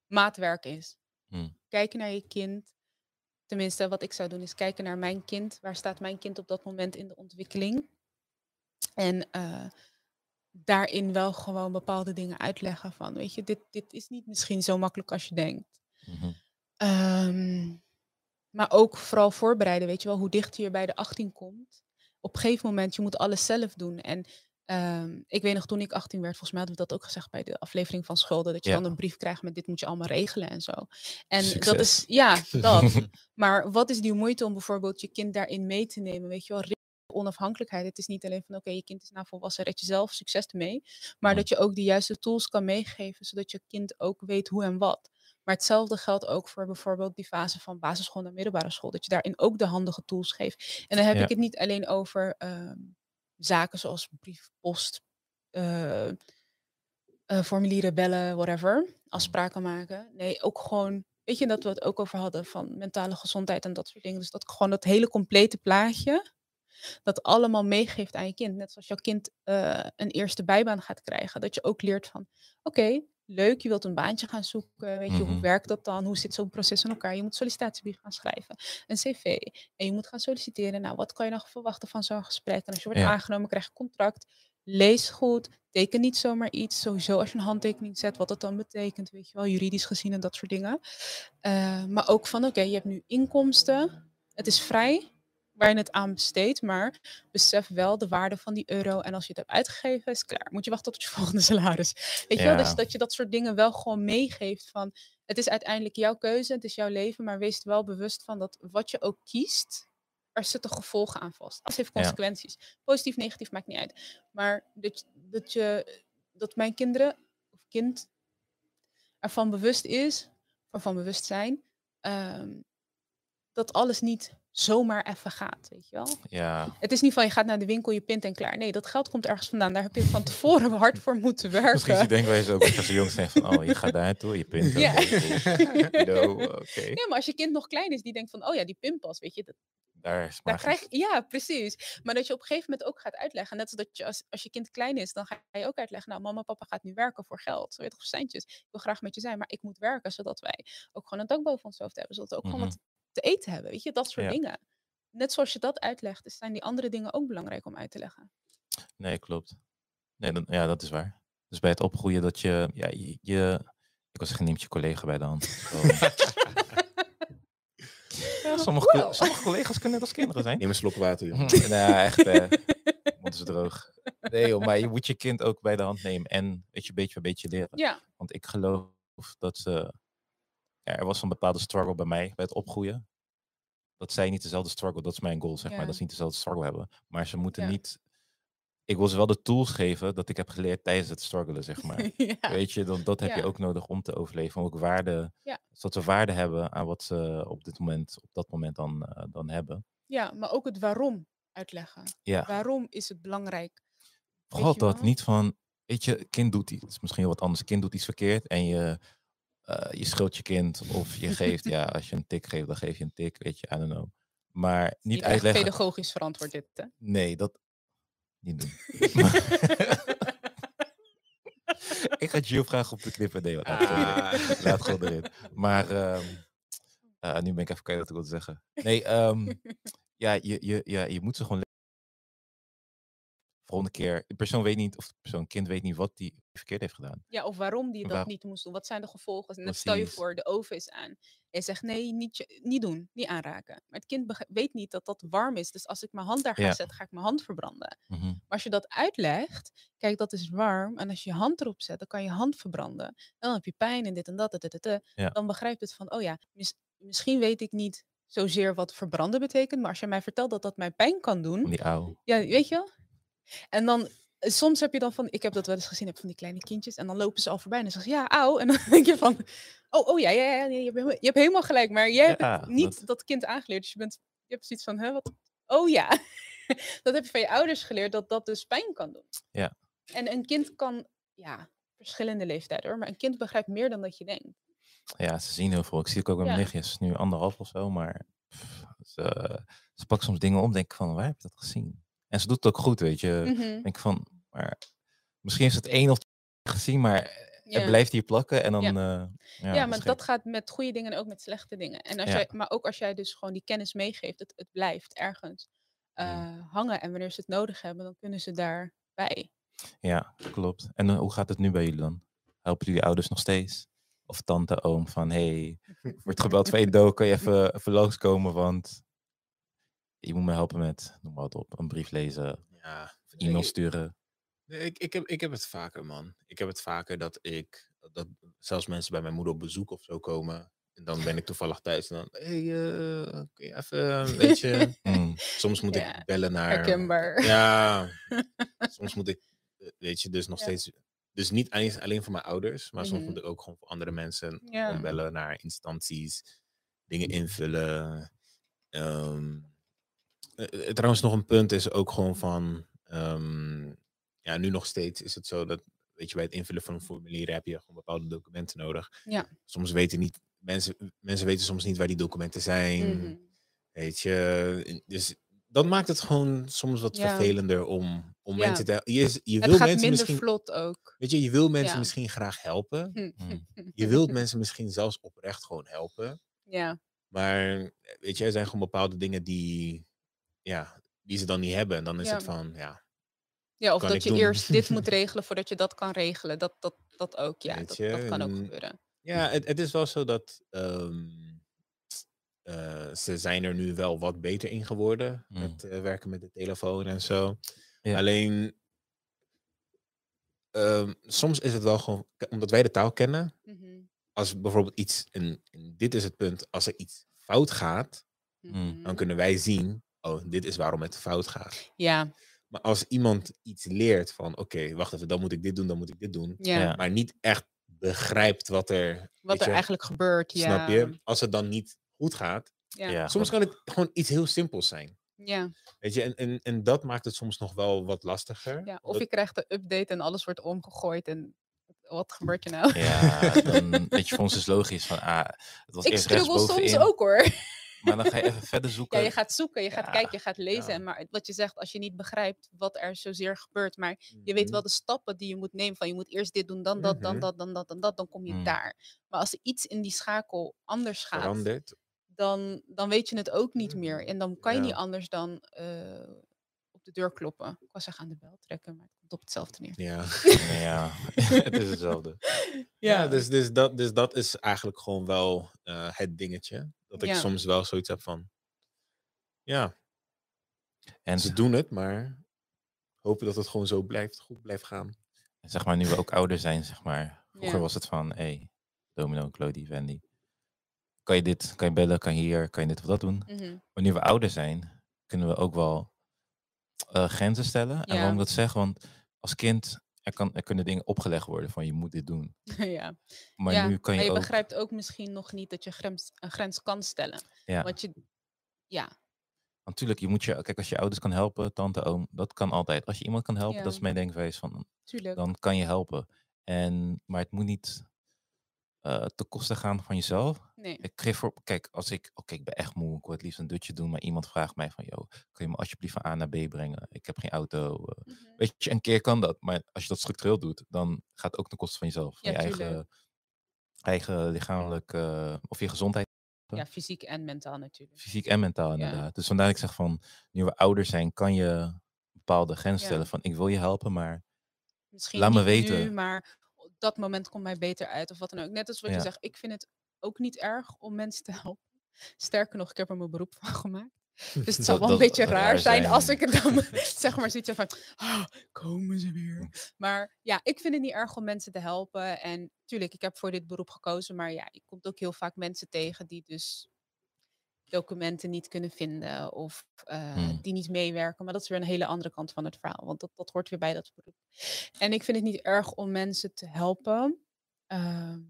maatwerk is. Hmm. Kijken naar je kind. Tenminste, wat ik zou doen is kijken naar mijn kind. Waar staat mijn kind op dat moment in de ontwikkeling? En eh, daarin wel gewoon bepaalde dingen uitleggen van, weet je, dit, dit is niet misschien zo makkelijk als je denkt. Mhm. Ehm, maar ook vooral voorbereiden, weet je wel, hoe dichter je bij de 18 komt. Op een gegeven moment, je moet alles zelf doen. En ehm, ik weet nog, toen ik 18 werd, volgens mij hadden we dat ook gezegd bij de aflevering van Schulden, dat je Ja. dan een brief krijgt met dit moet je allemaal regelen en zo. En dat is, ja, dat. [laughs] maar wat is die moeite om bijvoorbeeld je kind daarin mee te nemen, weet je wel, onafhankelijkheid. Het is niet alleen van, oké, je kind is nou volwassen, red je zelf, succes ermee. Maar dat je ook de juiste tools kan meegeven, zodat je kind ook weet hoe en wat. Maar hetzelfde geldt ook voor bijvoorbeeld die fase van basisschool naar middelbare school. Dat je daarin ook de handige tools geeft. En dan heb Ja. ik het niet alleen over ehm, zaken zoals brief, post, eh, eh, formulieren bellen, whatever. Afspraken maken. Nee, ook gewoon, weet je, dat we het ook over hadden van mentale gezondheid en dat soort dingen. Dus dat gewoon dat hele complete plaatje, dat allemaal meegeeft aan je kind. Net zoals jouw kind eh, een eerste bijbaan gaat krijgen. Dat je ook leert van, oké, leuk, je wilt een baantje gaan zoeken. Weet je, hoe Mhm. werkt dat dan? Hoe zit zo'n proces in elkaar? Je moet sollicitatiebrief gaan schrijven, een cv. En je moet gaan solliciteren. Nou, wat kan je nog verwachten van zo'n gesprek? En als je wordt Ja. aangenomen, krijg je contract. Lees goed. Teken niet zomaar iets. Sowieso als je een handtekening zet, wat dat dan betekent, weet je wel, juridisch gezien en dat soort dingen. Eh, maar ook van, oké, je hebt nu inkomsten. Het is vrij waar je het aan besteedt, maar besef wel de waarde van die euro. En als je het hebt uitgegeven, is het klaar. Moet je wachten tot je [laughs] volgende salaris. Weet je wel, dus dat je dat soort dingen wel gewoon meegeeft van, het is uiteindelijk jouw keuze, het is jouw leven, maar wees wel bewust van dat wat je ook kiest, er zitten gevolgen aan vast. Alles heeft Ja. consequenties. Positief, negatief, maakt niet uit. Maar dat, je- dat, je, dat mijn kinderen, of kind, ervan bewust is, ervan bewust zijn, ehm, dat alles niet zomaar even gaat, weet je wel. Ja, Het is niet van je gaat naar de winkel, je pint en klaar. Nee, dat geld komt ergens vandaan. Daar heb je van tevoren hard voor moeten misschien werken. die denkwijze ook als je jong zijn van, oh, je gaat daar naartoe, je pint. Ja. No. Nee, maar als je kind nog klein is, die denkt van, oh ja, die pinpas, weet je, dat, Daar is daar krijg je, ja, precies. Maar dat je op een gegeven moment ook gaat uitleggen, net als dat je als, als je kind klein is, dan ga je ook uitleggen, nou, mama, papa gaat nu werken voor geld, weet je, centjes. Ik wil graag met je zijn, maar ik moet werken, zodat wij ook gewoon een dak boven ons hoofd hebben, zodat we ook gewoon Mhm. wat te eten hebben, weet je, dat soort Ja. dingen. Net zoals je dat uitlegt, zijn die andere dingen ook belangrijk om uit te leggen. Nee, klopt. Nee, dan, ja, dat is waar. Dus bij het opgroeien dat je, ja, je, je- ik was neemt je collega bij de hand. Zo. ja, [laughs] sommige, Wow. sommige collega's kunnen net als kinderen zijn. Neem een slok water, joh. nou, [laughs] ja, echt, hè. [laughs] Moeten ze droog. Nee, joh, maar je moet je kind ook bij de hand nemen en weet je, beetje bij beetje leren. Ja, Want ik geloof dat ze, ja, er was een bepaalde struggle bij mij bij het opgroeien. Dat zij niet dezelfde struggle, dat is mijn goal, zeg maar, dat ze niet dezelfde struggle hebben. Maar ze moeten Ja. niet, ik wil ze wel de tools geven dat ik heb geleerd tijdens het struggelen, zeg [laughs] maar. Weet je, dan, dat heb je ook nodig om te overleven. Om ook waarde, zodat ze waarde hebben aan wat ze op dit moment, op dat moment dan, eh, dan hebben. ja, maar ook het waarom uitleggen. Ja, Waarom is het belangrijk? vooral je dat. Niet van, weet je, kind doet iets. Het is misschien heel wat anders. Kind doet iets verkeerd en je, eh, je schilt je kind. Of je geeft, [laughs] ja, als je een tik geeft, dan geef je een tik. Weet je, I don't know. Maar niet Niet echt uitleggen. pedagogisch verantwoord dit, hè? Nee, dat niet doen. [laughs] [laughs] ik ga Gio vragen om te knippen. Nee, gewoon erin. Ah. laat gewoon erin. Maar ehm, eh, nu ben ik even kwijt wat ik wilde zeggen. Nee, ehm, ja, je, je, ja, je moet ze gewoon volgende keer. De persoon weet niet, of persoon, kind weet niet wat die verkeerd heeft gedaan. Ja, of waarom die dat Waar- niet moest doen. Wat zijn de gevolgen? Net stel je voor, de oven is aan. En zegt nee, niet, niet doen, niet aanraken. Maar het kind weet niet dat dat warm is. Dus als ik mijn hand daar ga Ja. zetten, ga ik mijn hand verbranden. Mhm. Maar als je dat uitlegt, kijk, dat is warm. En als je je hand erop zet, dan kan je hand verbranden. En dan heb je pijn en dit en dat. dit, dit. Ja. Dan begrijpt het van, oh ja, mis- misschien weet ik niet zozeer wat verbranden betekent. Maar als je mij vertelt dat dat mij pijn kan doen, Van die ouw. ja, weet je wel? En dan, eh, soms heb je dan van, ik heb dat wel eens gezien, heb van die kleine kindjes. En dan lopen ze al voorbij en dan zeggen ze, ja, auw. En dan [laughs] denk je van, oh, oh ja, ja, ja, je, hebt helemaal, je hebt helemaal gelijk. Maar jij hebt Ja, niet dat... dat- kind aangeleerd. Dus je, bent, je hebt zoiets van, hè, wat? Oh ja. [laughs] dat heb je van je ouders geleerd, dat dat dus pijn kan doen. Ja. En een kind kan, ja, verschillende leeftijden hoor. Maar een kind begrijpt meer dan dat je denkt. Ja, ze zien heel veel. Ik zie het ook bij mijn Ja. nichtjes. Nu anderhalf of zo, maar pff, ze, ze pakt soms dingen om. Denk ik van, waar heb je dat gezien? En ze doet het ook goed, weet je. Mhm. Denk van, maar misschien is het één of twee gezien, maar Ja. het blijft hier plakken. En dan, Ja. ja, ja, Ja, maar dat gaat met goede dingen en ook met slechte dingen. En als jij, maar ook als jij dus gewoon die kennis meegeeft, het, het blijft ergens eh, hangen. En wanneer ze het nodig hebben, dan kunnen ze daarbij. Ja, klopt. En eh, hoe gaat het nu bij jullie dan? Helpen jullie ouders nog steeds? Of tante, oom van, hey, wordt gebeld van, hey [laughs] Do, kan je even, even langskomen, want je moet me helpen met, noem maar wat op, een brief lezen, Ja. e-mail sturen. Nee, Ik, ik, heb, ik heb het vaker, man. Ik heb het vaker dat ik, dat zelfs mensen bij mijn moeder op bezoek of zo komen. En dan ben ik toevallig thuis en dan, hé, hey, eh, kun je even, weet [laughs] je. Mm, Soms moet Ja, ik bellen naar... Herkenbaar. [laughs] Ja, [laughs] soms moet ik, eh, weet je, dus nog Ja. steeds... Dus niet alleen, alleen voor mijn ouders, maar soms Mhm. moet ik ook gewoon voor andere mensen bellen naar instanties, dingen invullen. Eh, trouwens, nog een punt is ook gewoon van, ehm, ja, nu nog steeds is het zo dat, weet je, bij het invullen van een formulier heb je gewoon bepaalde documenten nodig. Ja. Soms weten niet, mensen, mensen weten soms niet waar die documenten zijn. Mhm. Weet je, dus dat maakt het gewoon soms wat Ja. vervelender om, om Ja. mensen te je, je Het wil gaat mensen minder misschien vlot ook. weet je je wil mensen Ja. misschien graag helpen Hmm. [laughs] je wilt mensen misschien zelfs oprecht gewoon helpen Ja, maar weet je er zijn gewoon bepaalde dingen die ja die ze dan niet hebben en dan is Ja. het van ja ja of dat je doen. eerst dit moet [laughs] regelen voordat je dat kan regelen. Dat, dat, dat ook, ja. Dat, dat kan ook en- gebeuren. Ja, het, het is wel zo dat ehm, eh, ze zijn er nu wel wat beter in geworden Mm. met eh, werken met de telefoon en zo. Ja. Alleen ehm, soms is het wel gewoon, omdat wij de taal kennen, Mhm, als bijvoorbeeld iets, en, en dit is het punt, als er iets fout gaat, Mm. dan mhm. kunnen wij zien, oh, dit is waarom het fout gaat. Ja, Maar als iemand iets leert van, oké, wacht even, dan moet ik dit doen, dan moet ik dit doen, ja. Maar niet echt begrijpt wat er, Wat er je, eigenlijk gebeurt. Ja. Snap je? Als het dan niet goed gaat. Ja. Ja, Soms kan het gewoon iets heel simpels zijn. ja. Weet je, en, en, en dat maakt het soms nog wel wat lastiger. ja. Of Dat- je krijgt de update en alles wordt omgegooid. En wat gebeurt er nou? Ja, dan, weet je, voor ons is logisch van, ah, het was Ik eerst soms ook hoor. Maar dan ga je even verder zoeken. Ja, je gaat zoeken, je gaat Ja, kijken, je gaat lezen. ja. Maar wat je zegt, als je niet begrijpt wat er zozeer gebeurt, maar je weet Mhm. wel de stappen die je moet nemen. Van je moet eerst dit doen, dan dat, dan Mhm. dat, dan dat, dan dat, dan kom je Mm. daar. Maar als er iets in die schakel anders gaat, dan, dan weet je het ook niet meer. Mhm. En dan kan je niet anders dan eh, op de deur kloppen. Ik was zeggen aan de bel trekken, maar op hetzelfde neer. Ja, Ja, [laughs] [laughs] het is hetzelfde. ja dus, dus, dat, dus dat is eigenlijk gewoon wel eh, het dingetje. Dat ik Ja. soms wel zoiets heb van. Ja, En ze doen het, maar hopen dat het gewoon zo blijft, goed blijft gaan. zeg maar, nu we ook ouder zijn, zeg maar. Vroeger Ja. was het van, hé, hey, Domino, Clody, Wendy. Kan je dit, kan je bellen, kan je hier, kan je dit of dat doen? Mhm. Maar nu we ouder zijn, kunnen we ook wel eh, grenzen stellen. En waarom ik dat zeg, want als kind, er, kan, er kunnen dingen opgelegd worden van je moet dit doen. [laughs] ja. Maar ja, nu kan je, maar je ook... begrijpt ook misschien nog niet dat je grens, een grens kan stellen. Ja. Want je, ja, Natuurlijk, je moet je, kijk, als je ouders kan helpen, tante, oom, dat kan altijd. Als je iemand kan helpen, dat is mijn denkwijze van, tuurlijk. dan kan je helpen. En, maar het moet niet eh ten koste gaan van jezelf. Nee. Ik geef voor, kijk, als ik, oké, ik ben echt moe, ik wil het liefst een dutje doen, maar iemand vraagt mij van, joh, kun je me alsjeblieft van A naar B brengen? Ik heb geen auto. eh. Mhm. Weet je, een keer kan dat, maar als je dat structureel doet, dan gaat het ook ten koste van jezelf, van Ja, je tuurlijk. eigen, eigen lichamelijk, eh, of je gezondheid, Ja, fysiek en mentaal natuurlijk. fysiek en mentaal Ja. inderdaad. Dus vandaar dat ik zeg van, nu we ouder zijn, kan je bepaalde grenzen Ja. stellen van, ik wil je helpen, maar Misschien Laat me weten. nu, maar dat moment komt mij beter uit of wat dan ook. Net als wat Ja. je zegt, ik vind het ook niet erg om mensen te helpen. Sterker nog, ik heb er mijn beroep van gemaakt. [laughs] Dus het zou wel een beetje raar raar zijn zijn. als ik het dan [laughs] [laughs] zeg maar zoiets van, ah, komen ze weer. Maar ja, ik vind het niet erg om mensen te helpen. En tuurlijk, ik heb voor dit beroep gekozen, maar ja, je komt ook heel vaak mensen tegen die dus documenten niet kunnen vinden of eh, Hmm. die niet meewerken. Maar dat is weer een hele andere kant van het verhaal, want dat, dat hoort weer bij dat beroep. En ik vind het niet erg om mensen te helpen, ehm,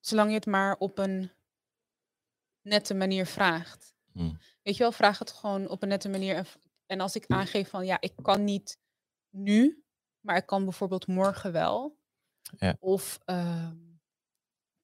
zolang je het maar op een nette manier vraagt. Hmm. Weet je wel, vraag het gewoon op een nette manier. En, en als ik aangeef van ja, ik kan niet nu, maar ik kan bijvoorbeeld morgen wel. Ja. Of ehm,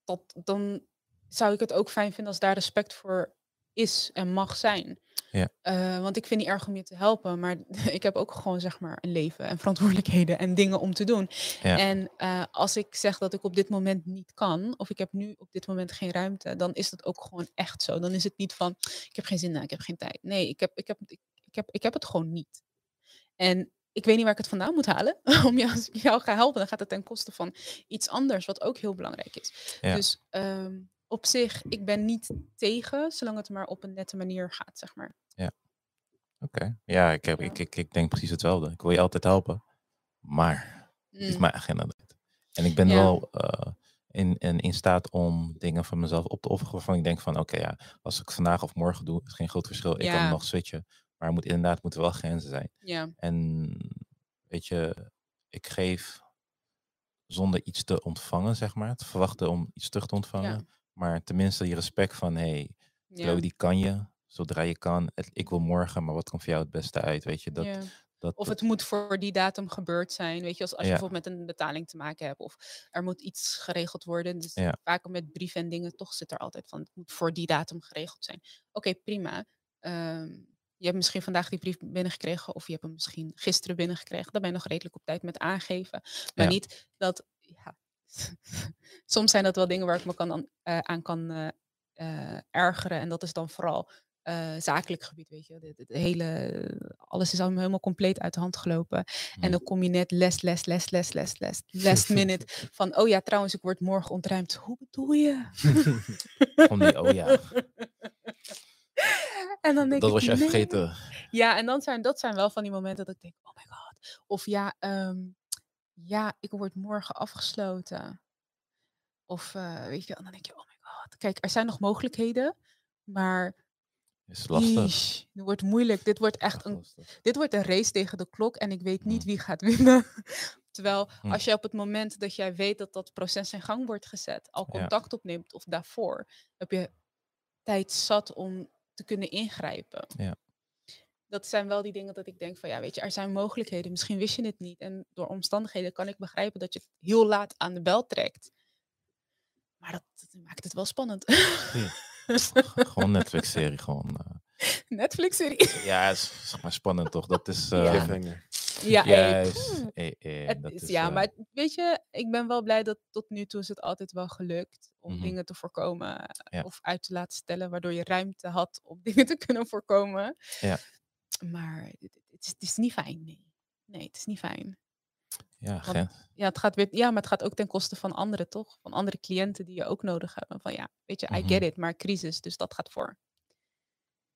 dat, dan zou ik het ook fijn vinden als daar respect voor is en mag zijn. Ja. Eh, want ik vind niet erg om je te helpen, maar [laughs] ik heb ook gewoon zeg maar een leven en verantwoordelijkheden en dingen om te doen. Ja. En eh, als ik zeg dat ik op dit moment niet kan, of ik heb nu op dit moment geen ruimte, dan is dat ook gewoon echt zo. Dan is het niet van, ik heb geen zin, nou, ik heb geen tijd. Nee, ik heb, ik heb, ik, ik heb, ik heb het gewoon niet. En ik weet niet waar ik het vandaan moet halen. [laughs] Om jou, als ik jou ga helpen, dan gaat het ten koste van iets anders, wat ook heel belangrijk is. Ja. Dus ehm, op zich, ik ben niet tegen, zolang het maar op een nette manier gaat, zeg maar. Oké. Ja, ik, heb, Ja. Ik, ik, ik denk precies hetzelfde. Ik wil je altijd helpen, maar het is Mm, mijn agenda niet. En ik ben Ja. wel eh, in, in, in staat om dingen van mezelf op te offeren waarvan ik denk van oké, ja, als ik vandaag of morgen doe, is geen groot verschil. Ik kan Ja. nog switchen. Maar er moet inderdaad moeten wel grenzen zijn. Ja, En weet je, ik geef zonder iets te ontvangen, zeg maar. Te verwachten om iets terug te ontvangen. Maar tenminste die respect van, hé, hey, ja. die kan je, zodra je kan. Het- ik wil morgen, maar wat komt voor jou het beste uit? Weet je, dat, ja. dat, Of dat- het moet voor die datum gebeurd zijn. Weet je, als, als je Ja. bijvoorbeeld met een betaling te maken hebt. Of er moet iets geregeld worden. Dus Ja. vaak met brieven en dingen, toch zit er altijd van, het moet voor die datum geregeld zijn. Oké, prima. Ehm, je hebt misschien vandaag die brief binnengekregen of je hebt hem misschien gisteren binnengekregen. Dan ben je nog redelijk op tijd met aangeven. Maar niet dat, ja, soms zijn dat wel dingen waar ik me kan aan, eh, aan kan eh, eh, ergeren. En dat is dan vooral zakelijk gebied, weet je. De, de- de hele, alles is al helemaal compleet uit de hand gelopen. En dan kom je net les, les, les, les, les, les, last minute van, oh ja, trouwens, ik word morgen ontruimd. Hoe bedoel je? [laughs] Van die, oh ja, [laughs] En dan denk dat ik, was je nee. vergeten. Ja, en dan zijn dat zijn wel van die momenten dat ik denk, oh my god. Of ja, ehm, ja, ik word morgen afgesloten. Of eh, weet je, en dan denk je, oh my god. Kijk, er zijn nog mogelijkheden, maar Is lastig. Dit wordt moeilijk. Dit wordt echt een, dit wordt een race tegen de klok en ik weet niet wie gaat winnen. [laughs] Terwijl Hm. als je op het moment dat jij weet dat dat proces in gang wordt gezet, al contact opneemt of daarvoor, heb je tijd zat om te kunnen ingrijpen. Ja. Dat zijn wel die dingen dat ik denk van ja, weet je, er zijn mogelijkheden. Misschien wist je het niet. En door omstandigheden kan ik begrijpen dat je het heel laat aan de bel trekt. Maar dat, dat maakt het wel spannend. [laughs] Gewoon Netflix-serie, gewoon. eh. Netflix-serie. ja, is zeg maar spannend toch? Dat is. Ja. eh. Ja, Juist. eh, Het dat is, is, ja, maar weet je, ik ben wel blij dat tot nu toe is het altijd wel gelukt om Mhm. dingen te voorkomen Ja. of uit te laten stellen, waardoor je ruimte had om [laughs] dingen te kunnen voorkomen. Ja. Maar het, is, het is niet fijn, nee. Nee, het is niet fijn. Ja, want- Ja, het gaat weer, ja, maar het gaat ook ten koste van anderen, toch? Van andere cliënten die je ook nodig hebben. Van ja, weet je, I Mhm. get it, maar crisis, dus dat gaat voor.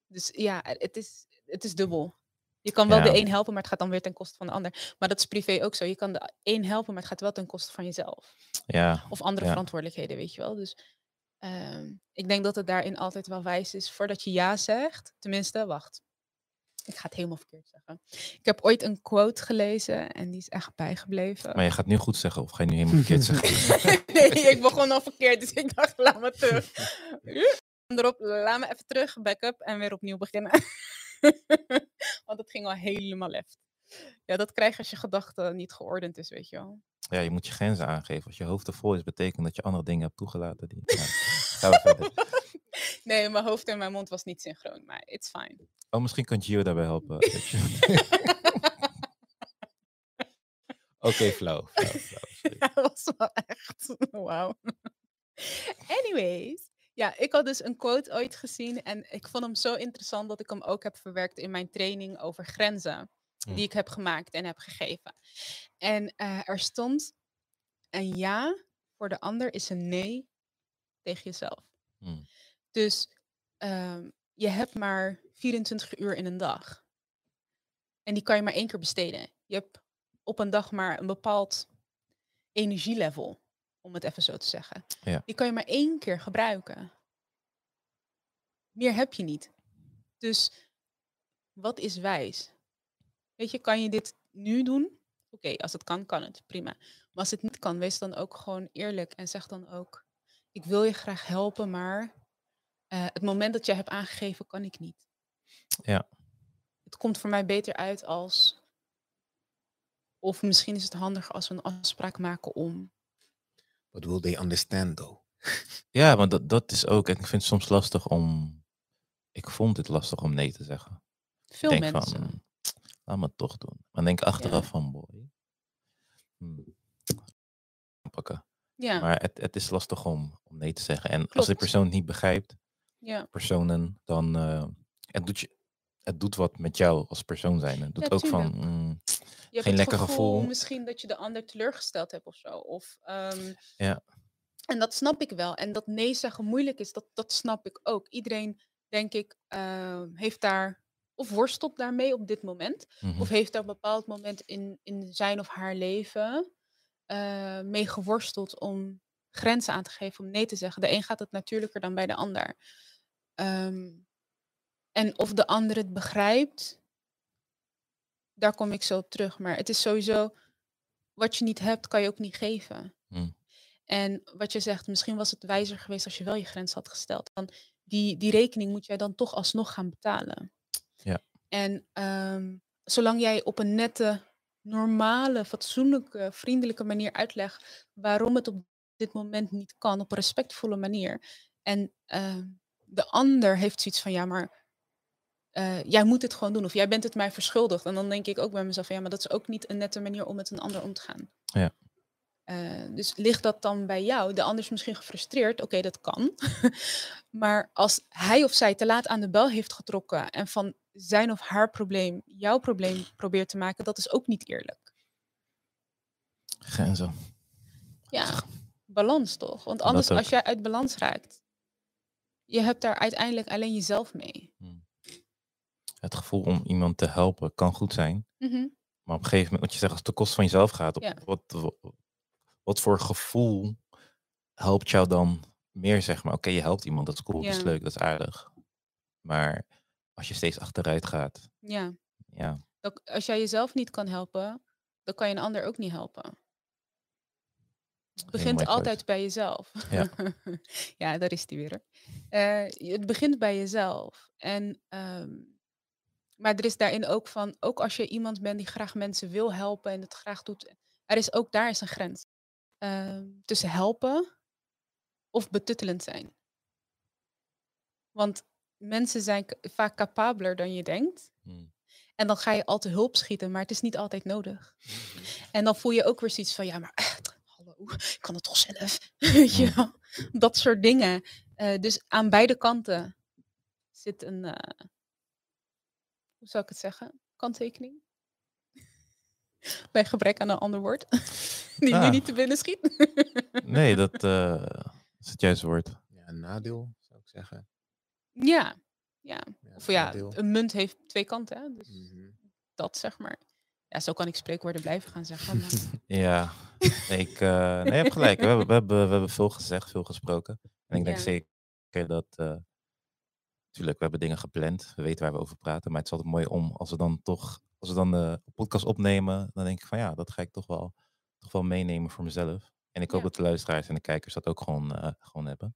Dus ja, het is, het is dubbel. Je kan wel Ja. de een helpen, maar het gaat dan weer ten koste van de ander. Maar dat is privé ook zo. Je kan de een helpen, maar het gaat wel ten koste van jezelf. ja, Of andere Ja. verantwoordelijkheden, weet je wel. Dus ehm, ik denk dat het daarin altijd wel wijs is voordat je ja zegt. Tenminste, wacht. Ik ga het helemaal verkeerd zeggen. Ik heb ooit een quote gelezen en die is echt bijgebleven. maar je gaat nu goed zeggen of ga je nu [laughs] helemaal verkeerd zeggen? nee, ik begon al verkeerd, dus ik dacht, laat me terug. Erop, laat me even terug, backup en weer opnieuw beginnen. [laughs] Want het ging al helemaal left. Ja, dat krijg je als je gedachte niet geordend is, weet je wel. Ja, je moet je grenzen aangeven. Als je hoofd ervol is, betekent dat je andere dingen hebt toegelaten. Die... Gaan we verder. Nee, mijn hoofd en mijn mond was niet synchroon, maar it's fine. Oh, misschien kan Gio daarbij helpen. [laughs] [laughs] Oké, sorry. [laughs] dat was wel echt. Wauw. Anyways. Ja, ik had dus een quote ooit gezien en ik vond hem zo interessant dat ik hem ook heb verwerkt in mijn training over grenzen. Hm. Die ik heb gemaakt en heb gegeven. En eh, er stond: een ja voor de ander is een nee tegen jezelf. Hm. Dus ehm, je hebt maar 24 uur in een dag. En die kan je maar één keer besteden. Je hebt op een dag maar een bepaald energielevel, om het even zo te zeggen. Ja. Die kan je maar één keer gebruiken. Meer heb je niet. Dus wat is wijs? Weet je, kan je dit nu doen? Oké, als het kan, kan het. Prima. Maar als het niet kan, wees dan ook gewoon eerlijk en zeg dan ook: Ik wil je graag helpen, maar eh, het moment dat jij hebt aangegeven, kan ik niet. Ja. Het komt voor mij beter uit als. Of misschien is het handiger als we een afspraak maken om. But will they understand though? Ja, want dat, dat is ook. En ik vind het soms lastig om. Ik vond het lastig om nee te zeggen. Veel Ik denk mensen. van, laat me het toch doen. Maar denk achteraf van, boy. hmm, pakken. ja, Maar het, het is lastig om, om nee te zeggen. En als de persoon het niet begrijpt, ja. personen, dan uh, het, doet je, het doet wat met jou als persoon zijn. Het doet Ja, ook van, mm, Geen lekker gevoel. Misschien dat je de ander teleurgesteld hebt of zo. Of, ehm, Ja. En dat snap ik wel. En dat nee zeggen moeilijk is, dat, dat snap ik ook. Iedereen, denk ik, ehm, heeft daar of worstelt daarmee op dit moment. mhm, Of heeft daar een bepaald moment in, in zijn of haar leven eh, mee geworsteld om grenzen aan te geven, om nee te zeggen. De een gaat het natuurlijker dan bij de ander. Ehm, en of de ander het begrijpt, daar kom ik zo op terug. Maar het is sowieso, wat je niet hebt, kan je ook niet geven. Mm. En wat je zegt, misschien was het wijzer geweest als je wel je grens had gesteld. Dan die, die rekening moet jij dan toch alsnog gaan betalen. Ja. En ehm, zolang jij op een nette, normale, fatsoenlijke, vriendelijke manier uitlegt waarom het op dit moment niet kan, op een respectvolle manier. En ehm, de ander heeft zoiets van, ja, maar eh, jij moet het gewoon doen. Of jij bent het mij verschuldigd. En dan denk ik ook bij mezelf, ja, maar dat is ook niet een nette manier om met een ander om te gaan. Ja. Eh, dus ligt dat dan bij jou? De ander is misschien gefrustreerd. Oké, dat kan. [laughs] maar als hij of zij te laat aan de bel heeft getrokken en van zijn of haar probleem jouw probleem probeert te maken, dat is ook niet eerlijk. Grenzen. Ja, balans toch? Want anders, als jij uit balans raakt, je hebt daar uiteindelijk alleen jezelf mee. Het gevoel om iemand te helpen kan goed zijn. Mhm. Maar op een gegeven moment, wat je zegt, als het ten koste van jezelf gaat, Ja. wat, wat, wat voor gevoel helpt jou dan meer, zeg maar? Oké, je helpt iemand, dat is cool, dat is leuk, dat is aardig. Maar als je steeds achteruit gaat, Ja, ja, dat, als jij jezelf niet kan helpen, dan kan je een ander ook niet helpen. Het begint altijd bij jezelf. Ja. [laughs] ja, daar is die weer. Eh, het begint bij jezelf. En, ehm, maar er is daarin ook van, ook als je iemand bent die graag mensen wil helpen en het graag doet, er is ook daar is een grens. Ehm, tussen helpen of betuttelend zijn. Want mensen zijn vaak capabeler dan je denkt. Hm. En dan ga je al te hulp schieten, maar het is niet altijd nodig. [laughs] En dan voel je ook weer zoiets van, ja, maar hallo, ik kan het toch zelf. [laughs] Wel? Dat soort dingen. Eh, dus aan beide kanten zit een, eh, hoe zou ik het zeggen, kanttekening. Bij gebrek aan een ander woord. [laughs] Die nu Ah. niet te binnen schiet. Nee, dat [laughs] eh, is het juiste woord. Ja, een nadeel zou ik zeggen. ja, ja. Ja, Of ja, nadeel. een munt heeft twee kanten. Hè? Dus Mhm. dat zeg maar. Ja, zo kan ik spreekwoorden blijven gaan zeggen. Maar... [laughs] Ja, ik, eh, nee, je hebt gelijk. We hebben, we, hebben, we hebben veel gezegd, veel gesproken. En ik denk Ja. zeker dat, eh natuurlijk, we hebben dingen gepland. We weten waar we over praten. Maar het is altijd mooi om, als we dan toch, als we dan de podcast opnemen, dan denk ik van ja, dat ga ik toch wel, toch wel meenemen voor mezelf. En ik hoop Ja. dat de luisteraars en de kijkers dat ook gewoon, eh, gewoon hebben.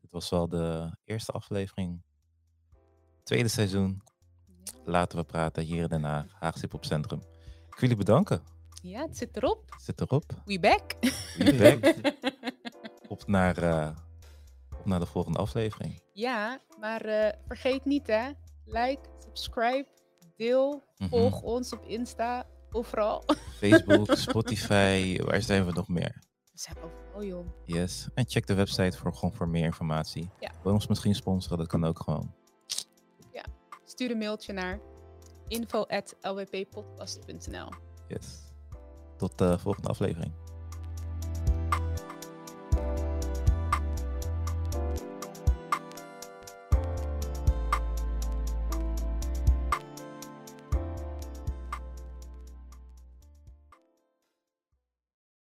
Dit was wel de eerste aflevering. Tweede seizoen. Laten we praten hier in Den Haag, Haagse op Centrum. Ik wil jullie bedanken. Ja, het zit erop. Zit erop. We back. We back. [laughs] Op naar, eh, op naar de volgende aflevering. ja, maar eh, vergeet niet hè. Like, subscribe, deel, Mhm. volg ons op Insta, overal. Facebook, [laughs] Spotify, waar zijn we nog meer? We zijn overal joh. Yes. En check de website voor, gewoon voor meer informatie. Ja. Wil ons misschien sponsoren, dat kan ook gewoon. Stuur een mailtje naar info.lwppodcast.nl Yes. Tot de volgende aflevering.